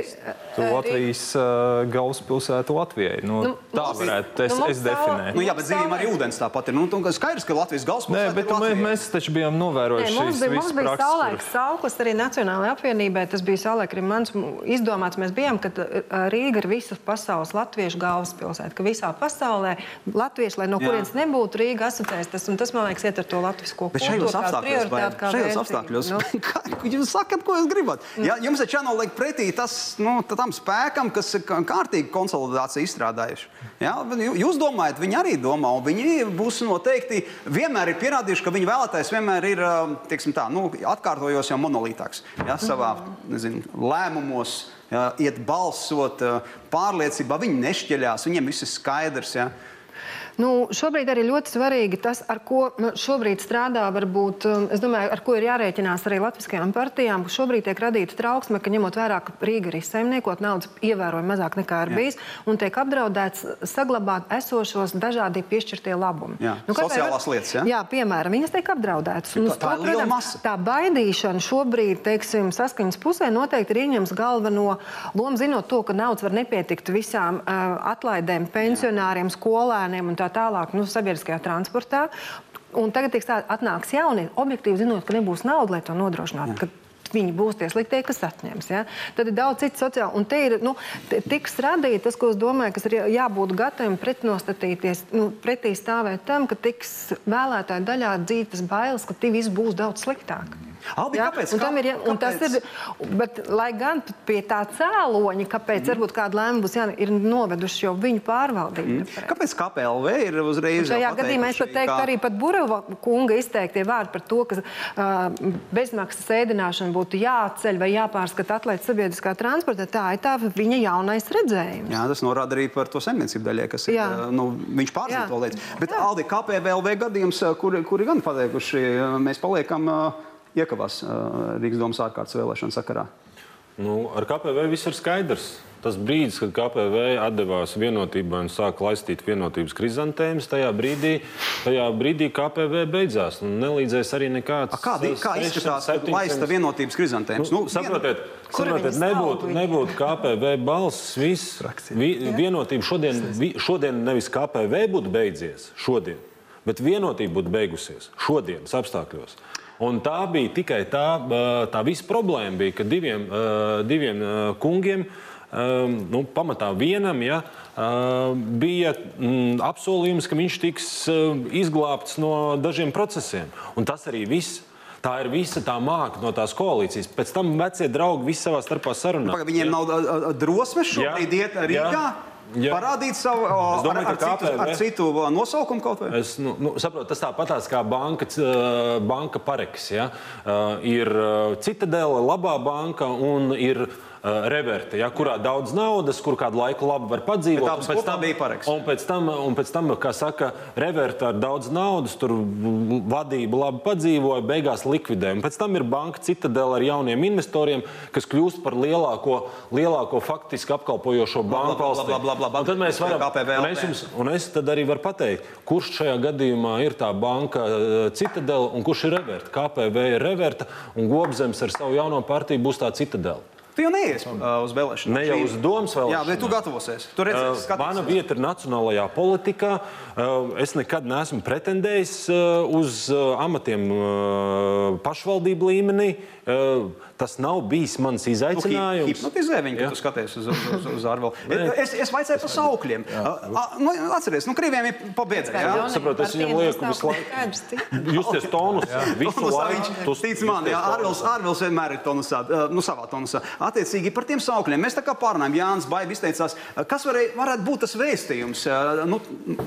Speaker 4: Tu Latvijas uh, galvaspilsēta Latvijai. Nu,
Speaker 3: Nu,
Speaker 4: tā
Speaker 3: mums-
Speaker 4: varētu es,
Speaker 3: nu, mums
Speaker 4: es
Speaker 3: tā-
Speaker 4: definēju.
Speaker 1: nu, jā, bet dzīvība arī ūdens tāpat ir. Nu, tu- skaidrs, ka Latvijas
Speaker 4: Nē,
Speaker 1: galvaspilsēta
Speaker 4: bet
Speaker 1: ir
Speaker 4: mē,
Speaker 1: Latvija.
Speaker 4: mēs taču bijām
Speaker 3: Nē,
Speaker 4: novērojuši
Speaker 3: mums
Speaker 4: šīs
Speaker 3: bija, mums
Speaker 4: visas
Speaker 3: bija
Speaker 4: prakses.
Speaker 3: saulēks sauklis arī Nacionālajā apvienībā. Tas bija saulēk arī mans izdomāts. Mēs bijām, ka Rīga ir visas pasaules latviešu galvaspilsēta. Ka visā pasaulē latvieši, lai no kurienes nebūtu, Rīga asociēs. Tas, un tas, man liekas, iet ar to latvisko
Speaker 1: Bet
Speaker 3: kultūru.
Speaker 1: šajos
Speaker 3: kā
Speaker 1: apstākļos, vai, šajos apstākļos
Speaker 3: Nu, [LAUGHS]
Speaker 1: kā, jūs sakat, ko jūs gribat? Ja, jums taču jānoliek pretī tas, nu, tam spēkam, kas ir kā- kārtīgi konsolidāciju izstrādājuši. Ja? bet jū- Jūs domājat, viņi arī domā, un viņi būs noteikti vienmēr ir pierādījuši, ka viņu vēlētājs vienmēr ir tā, nu, atkārtojos jau monolītāks ja, savā nezinu, lēmumos. Iet balsot, pārliecībā, viņi nešķeļās, viņiem viss ir skaidrs. Ja.
Speaker 3: Nu, šobrīd arī ļoti svarīgi tas, ar ko nu, šobrīd strādā, varbūt, um, es domāju, ar ko ir jārēķinās arī latviskajām partijām. ka Šobrīd tiek radīta trauksme, ka ņemot vērā, ka Rīga ir izsaimniekot naudas ievērojami mazāk nekā ir
Speaker 1: Jā.
Speaker 3: bijis, un tiek apdraudēts saglabāt esošos dažādi piešķirtie labumi.
Speaker 1: Jā,
Speaker 3: Nu,
Speaker 1: sociālās lietas, jā?
Speaker 3: Jā, piemēram, viņas tiek apdraudētas.
Speaker 1: Tā-
Speaker 3: uz
Speaker 1: tā liela masa.
Speaker 3: tā baidīšana šobrīd, teiksim, saskaņas pusē noteikti ir ieņems galveno lomu, zinot to, ka naudas var nepietikt visām uh, atlaidēm, pensionāriem, skolēniem un tā tālāk, nu, sabiedriskajā transportā. Un tagad tiks tā, atnāks jauni, objektīvi zinot, ka nebūs naudas, lai to nodrošinātu. Viņi būs tie sliktie, kas atņems. Ja? Tad ir daudz citu sociālu. Un te ir nu, tiks radīts tas, ko es domāju, kas ir jā- jābūt gataviem pretnostatīties, nu, pretī stāvēt tam, ka tiks vēlētāju daļā dzīves bailes, ka tie viss būs daudz sliktāk.
Speaker 1: Albi,
Speaker 3: Ja?
Speaker 1: kāpēc?
Speaker 3: Un tam ir, ja- un tas
Speaker 1: Kāpēc?
Speaker 3: ir, bet, lai gan pie tā cēloņa, kāpēc mm. varbūt kāda lēmuma būs jā, ir noveduši jau viņu pārvaldību. Mm.
Speaker 1: Kāpēc KPLV ir uzreiz?
Speaker 3: Šajā
Speaker 1: jau
Speaker 3: gadījumā es pat teiktu,
Speaker 1: ka-
Speaker 3: arī pat Burbuļsaktas kunga izteiktie vārdi par to, ka uh, bezmaksas ēdināšana būtu jāatceļ vai jāpārskata atlaides sabiedriskā transportā. Tā ir tā viņa jaunais redzējums.
Speaker 1: Jā, tas norāda arī par to saimniecību daļai, kas ir.
Speaker 3: Jā.
Speaker 1: eh, Nu, viņš pārzina to lietu. Bet
Speaker 3: Jā.
Speaker 1: Aldi, KPVLV gadījums, kuri, kuri gan pateikuši, mēs paliekam eh, iekavās Rīgas domas ārkārtas vēlēšanu sakarā.
Speaker 2: Nu, ar KPV viss ir skaidrs. Tas brīdis, kad KPV atdevās vienotībai un sāka laistīt vienotības krizantēmas, tajā brīdī, tajā brīdī KPV beidzās. Nu, nelīdzēs arī nekāds.
Speaker 1: A, Kā, kā
Speaker 2: 600,
Speaker 1: izskatās
Speaker 2: 700?
Speaker 1: laista vienotības krizantēmas?
Speaker 2: Nu, saprotiet,
Speaker 3: Kura
Speaker 2: saprotiet
Speaker 3: viņas
Speaker 2: nebūtu, nebūtu KPV balss. Viss, vi, vienotība šodien, vi, šodien nevis KPV būtu beidzies, šodien, bet vienotība būtu beigusies šodienas apstākļos. Un tā bija tikai tā, tā visa problēma, bija, ka diviem, diviem kungiem, nu, pamatā vienam, ja, bija mm, apsolījums, ka viņš tiks izglābts no dažiem procesiem. Un tas arī viss. Tā ir visa tā māka no tās koalīcijas. Pēc tam vecie draugi visi savā starpā sarunā.
Speaker 1: Pagaid, Viņiem nav ā, ā, drosmes šobrīd iet Rīgā,
Speaker 2: Jā. Jā.
Speaker 1: parādīt savu
Speaker 2: Es domāju,
Speaker 1: ar, ar, citu,
Speaker 2: KPV
Speaker 1: ar citu nosaukumu kaut vai?
Speaker 2: Es nu, nu, saprotu, tas tāpatās kā banka, c- banka pareks. Ja? Uh, ir uh, citadela, labā banka un ir uh, reverte, ja? kurā daudz naudas, kur kādu laiku labi var padzīvot.
Speaker 1: Bet
Speaker 2: un pēc
Speaker 1: kopā bija Pareks.
Speaker 2: Un pēc tam, un pēc tam kā saka, reverte ar daudz naudas, tur vadība labi padzīvoja, beigās likvidē. Un pēc tam ir banka citadela ar jauniem investoriem, kas kļūst par lielāko, lielāko faktiski apkalpojošo banku valstī. Un tad mēs varam, un es jums Un es tad arī varu pateikt, kurš šajā gadījumā ir tā banka eh, Citadela un kurš ir reverta. KPV ir reverta un Gobzems ar savu jauno partiju būs tā Citadela.
Speaker 1: Tu jau neies ā, uz vēlēšanām.
Speaker 2: Ne jau uz domas vēlēšanām.
Speaker 1: Jā, bet tu gatavosies. Tu redzēsi,
Speaker 2: Uh, Mana vieta ir nacionālajā politikā. Uh, Es nekad neesmu pretendējis uh, uz uh, amatiem uh, pašvaldību līmenī. Uh, Tas nav bijis mans izaicinājums.
Speaker 1: Hipnotizē viņu, kad tu skaties uz, uz, uz ārvalstu. [LAUGHS] Es, es vaicāju par saukļiem. A, nu, Atcerieties, nu, krieviem ir pabeigts.
Speaker 2: Jā, saprotu, es viņam lieku visu laiku. Justies tonus visu laiku.
Speaker 1: Tic man, jā, ārvils, ārvils vienmēr ir tonusā, nu, savā tonusā. Attiecīgi par tiem saukļiem mēs tā kā pārnājām. Jānis Baiba izteicās, kas varēja, varētu būt tas vēstījums nu,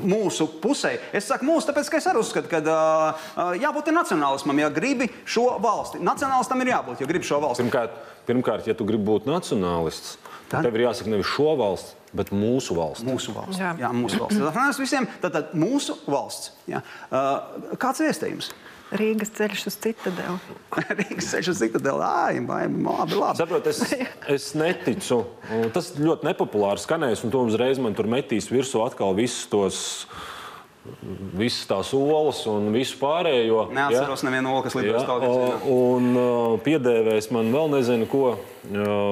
Speaker 1: mūsu pusē. Es saku mūsu, tāpēc, ka es arī uzskatu, ka jābūt ir nacionālismam, ja gribi šo valsti. Nacionālistam ir jābūt, ja gribi šo valsti.
Speaker 2: Pirmkārt, pirmkārt, ja tu gribi būt nacionālists, tad tev ir jāsaka nevis šo valsts, bet mūsu valsts.
Speaker 1: Mūsu valsts. Jā,
Speaker 3: Jā.
Speaker 1: mūsu valsts. Ir visiem. Tātad mūsu valsts. Jā. Uh, kāds vēstījums?
Speaker 3: Rīgas ceļš uz citadeli. [LAUGHS]
Speaker 1: Rīgas ceļš uz citadeli. Ai, baim, labi, labi.
Speaker 2: Saprot, es, [LAUGHS] es neticu. Tas ļoti nepopulāri skanēs, un to uzreiz man tur metīs virsū atkal visus tos visas tās olas un visu pārējo.
Speaker 1: Neatceros ja? nevienu olu, kas lido uz tādu
Speaker 2: un uh, piedēvēs man vēl nezinu, ko uh,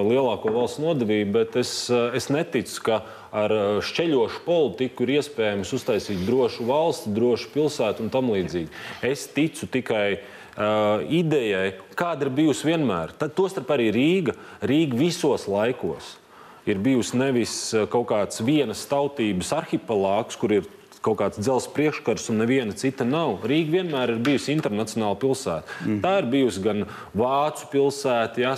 Speaker 2: lielāko valsts nodevību, bet es, uh, es neticu, ka ar šķeļošu politiku ir iespējams uztaisīt drošu valsti, drošu pilsētu un tam līdzīgi. Es ticu tikai uh, idejai, kāda ir bijusi vienmēr. Tad, tostarp arī Rīga. Rīga visos laikos ir bijusi nevis kaut kāds vienas tautības arhipelāgs, kur ir kaut kāds dzelzs priekškars un neviena cita nav. Rīga vienmēr ir bijusi internacionāla pilsēta. Mm. Tā ir bijusi gan Vācu pilsēta, ja,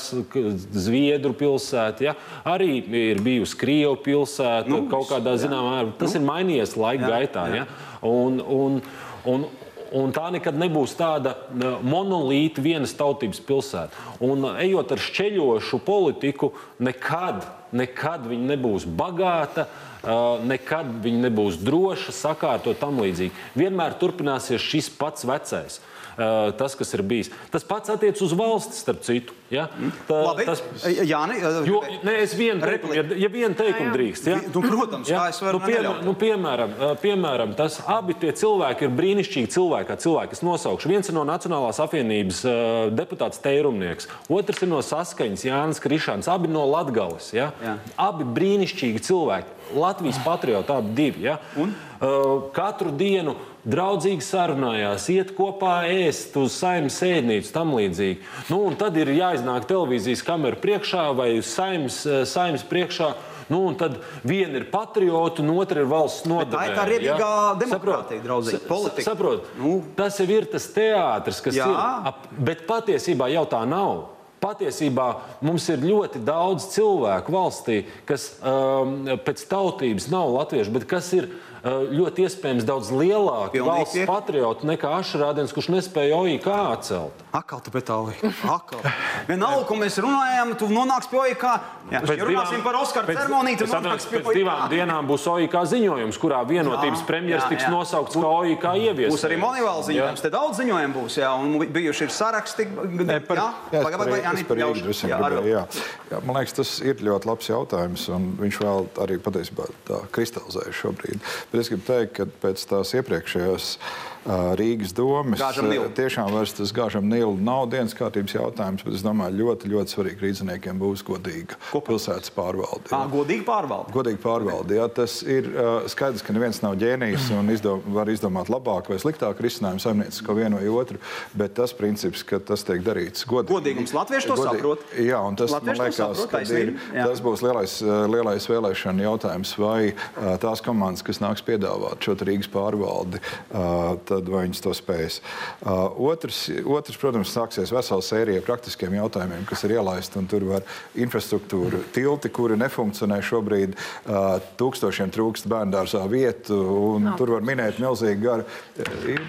Speaker 2: Zviedru pilsēta, ja, arī ir bijusi Krievu pilsēta nu, kaut kādā zināmā mērā. Tas nu. ir mainījies laika jā, gaitā. Jā. Ja. Un, un, un, Un tā nekad nebūs tāda monolīta, vienas tautības pilsēta. Un ejot ar šķeļošu politiku, nekad, nekad viņa nebūs bagāta, nekad viņa nebūs droša, sakārta un tam līdzīgi. Vienmēr turpināsies šis pats vecais. Tas, kas ir bijis. Tas pats attiecas uz valsti, starp citu. Ja?
Speaker 1: Tā, Labi, tas jā, ne,
Speaker 2: jo, ne, es vienu teikumu, ja, ja vienu teikumu drīkst. Ja?
Speaker 1: Nu, protams, ja? es varu
Speaker 2: nu, pie, nu, piemēram, piemēram, tas abi tie cilvēki ir brīnišķīgi cilvēki, kā cilvēki, kas nosaukšu. Viens ir no Nacionālās apvienības uh, deputāts Teirumnieks, otrs ir no Saskaņas Jānis Krišāns, abi no Latgales. Ja? Jā. Abi brīnišķīgi cilvēki. Latvijas patrioti, abi divi. Ja? Un? Uh, katru dienu draudzīgi sarunājās, iet kopā ēst uz saimnes ēdnīcu, tam līdzīgi. Nu, tad ir jāiznāk televīzijas kameru priekšā vai saimnes, uh, saimnes priekšā. Nu, tad viena ir patriota, un otra ir valsts nodevēja.
Speaker 1: Tā ir tā riebīgā ja? demokrātija, draudzīgi. Politika.
Speaker 2: Saprot, nu. Tas jau ir tas teātris, kas Jā. ir. Ap, bet patiesībā jau tā nav. Patiesībā mums ir ļoti daudz cilvēku valstī, kas um, pēc tautības nav latvieši, bet kas ir uh, ļoti iespējams daudz lielāki Pilnīgi valsts tiek. patrioti nekā Ašrādens, kurš nespēja OIK atcelt.
Speaker 1: Akal tu pēc tālāk. Vienalga, ko mēs runājam, tu nonāksi pie OIK. Jā, pēc ja runāsim divām, par Oskaru ceremoniju, tad
Speaker 2: nonāks pie pēc divām dienām būs OIK ziņojums, kurā vienotības jā, premjeras jā, jā. tiks nosaukts kā OIK ievies.
Speaker 1: Būs arī monivāla ziņojums, te daudz ziņojumu būs, jā, un bijuši ir saraksti.
Speaker 5: Ne, par, jā, jā, pagaid, jā, jā, par Rīgu drusku gribēju. Jā. Jā, man liekas, tas ir ļoti labs jautājums, un viņš vēl arī patiesībā tā kristalizējas šobrīd. Bet es gribu teikt, ka pēc tās iepriekšējās Rīgas domas. Tiešām vairs tas gāžam nilu nav dienas kārtības jautājums, bet es domāju, ļoti, ļoti svarīgi rīzniekiem būs godīga Ko? pilsētas pārvalde.
Speaker 1: Jā, godīga pārvalde.
Speaker 5: Godīga pārvalde. Jā, tas ir skaidrs, ka neviens nav ģēnijs un izdom, var izdomāt labāku vai sliktāku risinājumu saimniecisko vienu vai otru, bet tas princips, ka tas tiek darīts godīgi.
Speaker 1: Godīgums latvieši to godīgi. saprot.
Speaker 5: Jā, un tas, latvieši man liekas, saprot, ir, jā. tas būs lielais, lielais vēlēšana jautājums, vai tās komandas, kas nāks piedāvāt šo Rīgas pārvaldi, uh, tad vai viņas to spēs. Uh, otrs, otrs, protams, sāksies vesela sērija praktiskiem jautājumiem, kas ir ielaisti. Tur var infrastruktūra, tilti, kuri nefunkcionē šobrīd, uh, tūkstošiem trūkst bērngārzā vietu, un no. tur var minēt milzīgi garu. Ir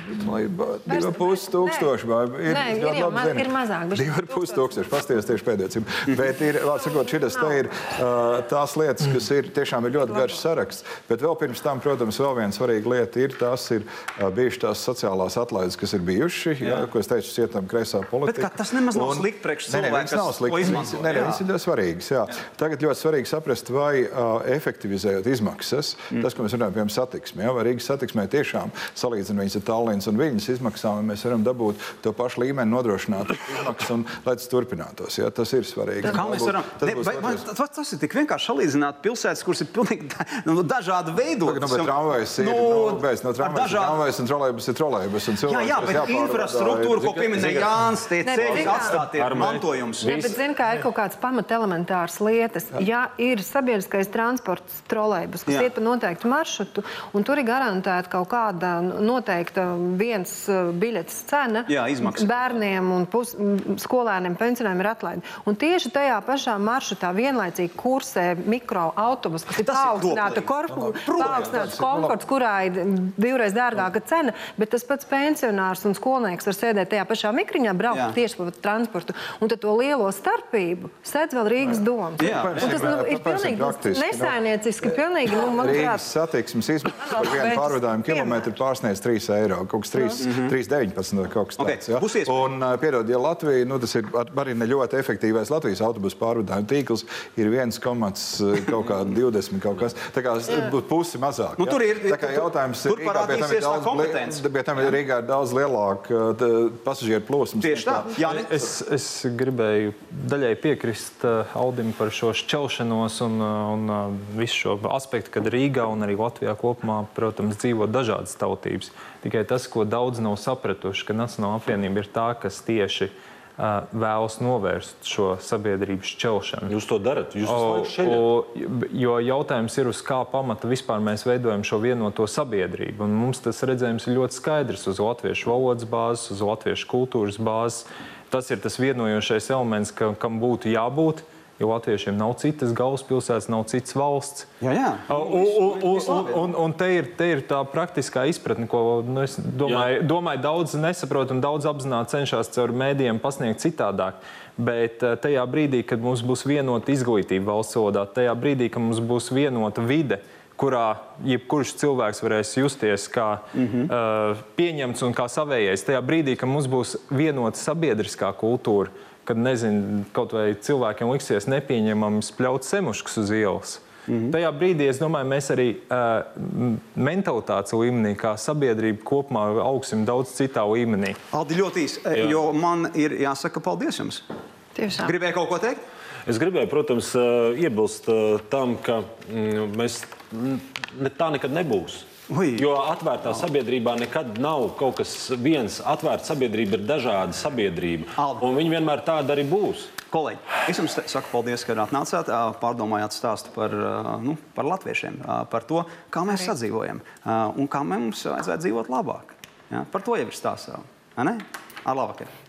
Speaker 5: divi pusi tūkstoši.
Speaker 3: Ir, Nē, ir, jau, ma ir mazāk.
Speaker 5: Divi ar pusi tūkstoši. Pasties tieši pēdējais. Bet ir, sakot, šitas te ir uh, tās lietas, kas ir tiešām ir ļoti garš saraksts. Bet vēl pirms tam, protams, vēl viena svarīga lieta ir tās ir uh, bijušas tās sociālās atlaides, kas ir bijuši, jā. Jā, ko es teicu, cietam kreisā politika.
Speaker 1: Bet tas nemaz nav un, slikti priekš cilvēkiem, kas nav slikti. Izmanto,
Speaker 5: nē, nē, tas ir ļoti svarīgs. Jā. Jā. Tagad ļoti svarīgi saprast, vai uh, efektivizējot izmaksas, mm. tas, ko mēs runājam, piemēram, satiksmē, ja, vai Rīgas satiksmē tiešām salīdzinot viņas ar Tallinas un Viņas izmaksām, mēs varam dabūt to pašu līmeni, nodrošināt izmaksas un lai tas turpinātos. Ja, tas ir svarīgi.
Speaker 1: Kā mēs varam? Tas, ne, vai, vai, tas, tas ir tik vienkārši salīdzināt pilsētas, kuras ir pilnīgi nu, dažādi veidoti.
Speaker 5: Nu, tramvajs ir, nu, nu, bez, no tramvajs dažādi... tramvajs un trolejbus ir trolejbus.
Speaker 1: Jā, jā, bet infrastruktūra, ko pieminēja Jānis, tie ceļi atstāti ir mantojums.
Speaker 3: Ne, bet zin, kā ir kaut kāds pamat elementārs lietas. Ja ir sabiedriskais transports trolejbus, kas jā. iet pa noteiktu maršrutu, un tur ir garantēta kaut kāda noteikta viens uh, biļetes cena
Speaker 1: jā, izmaksas.
Speaker 3: bērniem un pus, skolēniem, pensionāriem ir atlaide. Un tieši tajā pašā maršrutā vienlaicīgi kursē mikroautobus, kas ir paaugstināta korpus, paaugstināts komforts, kurā ir divreiz dārgāka cena. Bet tas pats pensionārs un skolnieks var sēdēt tajā pašā mikriņā, braukt Jā. tieši pa transportu. Un tad to lielo starpību sēdz vēl Rīgas doma. Tas nu, ir pilnīgi nesainieciski. Pilnīgi, nu,
Speaker 5: man Rīgas satiksmes izmaksas par [LAUGHS] vienu pārvadājumu kilometru pārsniedz 3 eiro, kaut kas 3,19 vai kaut kas tāds. Okay. Ja? Un, piedod, ja Latvija, nu, tas ir arī ne ļoti efektīvais Latvijas autobusu pārvadājumu tīkls, ir 1,20 [LAUGHS] kaut kas. Tā kā būtu pusi mazāk.
Speaker 1: Nu, tur ir,
Speaker 5: tā kā jautājums tur, tur parādīsies tā kompetence. Bet tam ir Rīgā daudz lielāka pasažieru plūsma.
Speaker 1: Tieši tā. Jā,
Speaker 4: es, es gribēju daļai piekrist uh, Aldim par šo šķelšanos un, un uh, visu šo aspektu, kad Rīgā un arī Latvijā kopumā, protams, dzīvo dažādas tautības. Tikai tas, ko daudz nav sapratuši, ka Nacionāla apvienība ir tā, kas tieši ir vēlas novērst šo sabiedrības šķelšanu.
Speaker 2: Jūs to darat? Jūs o,
Speaker 4: o, jo jautājums ir, uz kā pamata vispār mēs veidojam šo vienoto sabiedrību. Un mums tas redzējums ir ļoti skaidrs uz latviešu valodas bāzes, uz latviešu kultūras bāzes. Tas ir tas vienojošais elements, ka, kam būtu jābūt. Uh, jo latviešiem nav citas galvaspilsētas, nav citas valsts.
Speaker 1: Jā, jā.
Speaker 4: Un, un, un, un, un te, ir, te ir tā praktiskā izpratne, ko nu, es domāju, jā. domāju daudz nesaprot un daudz apzināti cenšas caur mēdījiem pasniegt citādāk. Bet eh, tajā brīdī, kad mums būs vienota izglītība valsts valodā, tajā brīdī, kad mums būs vienota vide, kurā jebkurš cilvēks varēs justies kā mm -hmm. uh, pieņemts un kā savējais. Tajā brīdī, kad mums būs vienota sabiedriskā kultūra, kad nezinu, kaut vai cilvēkiem liksies nepieņemami spļaut semuškus uz ielas. Mm -hmm. Tajā brīdī es domāju, mēs arī uh, mentalitātes līmenī, kā sabiedrība kopumā augsim daudz citā līmenī.
Speaker 1: Aldi, ļoti īsi, jo man ir jāsaka paldies jums.
Speaker 3: Tiešām.
Speaker 1: Gribēju kaut ko teikt?
Speaker 2: Es gribēju, protams, iebilst tam, ka mm, mēs ne, tā nekad nebūs. Ui. Jo atvērtā sabiedrībā nekad nav kaut kas viens. Atvērta sabiedrība ir dažāda sabiedrība. Alba. Un viņi vienmēr tāda arī būs.
Speaker 1: Kolēģi, es jums saku paldies, ka atnācāt, pārdomājāt stāstu par, nu, par latviešiem, par to, kā mēs arī. sadzīvojam un kā mums vajadzētu dzīvot labāk. Ja? Par to jau ir stāstā. Ar labvakaru!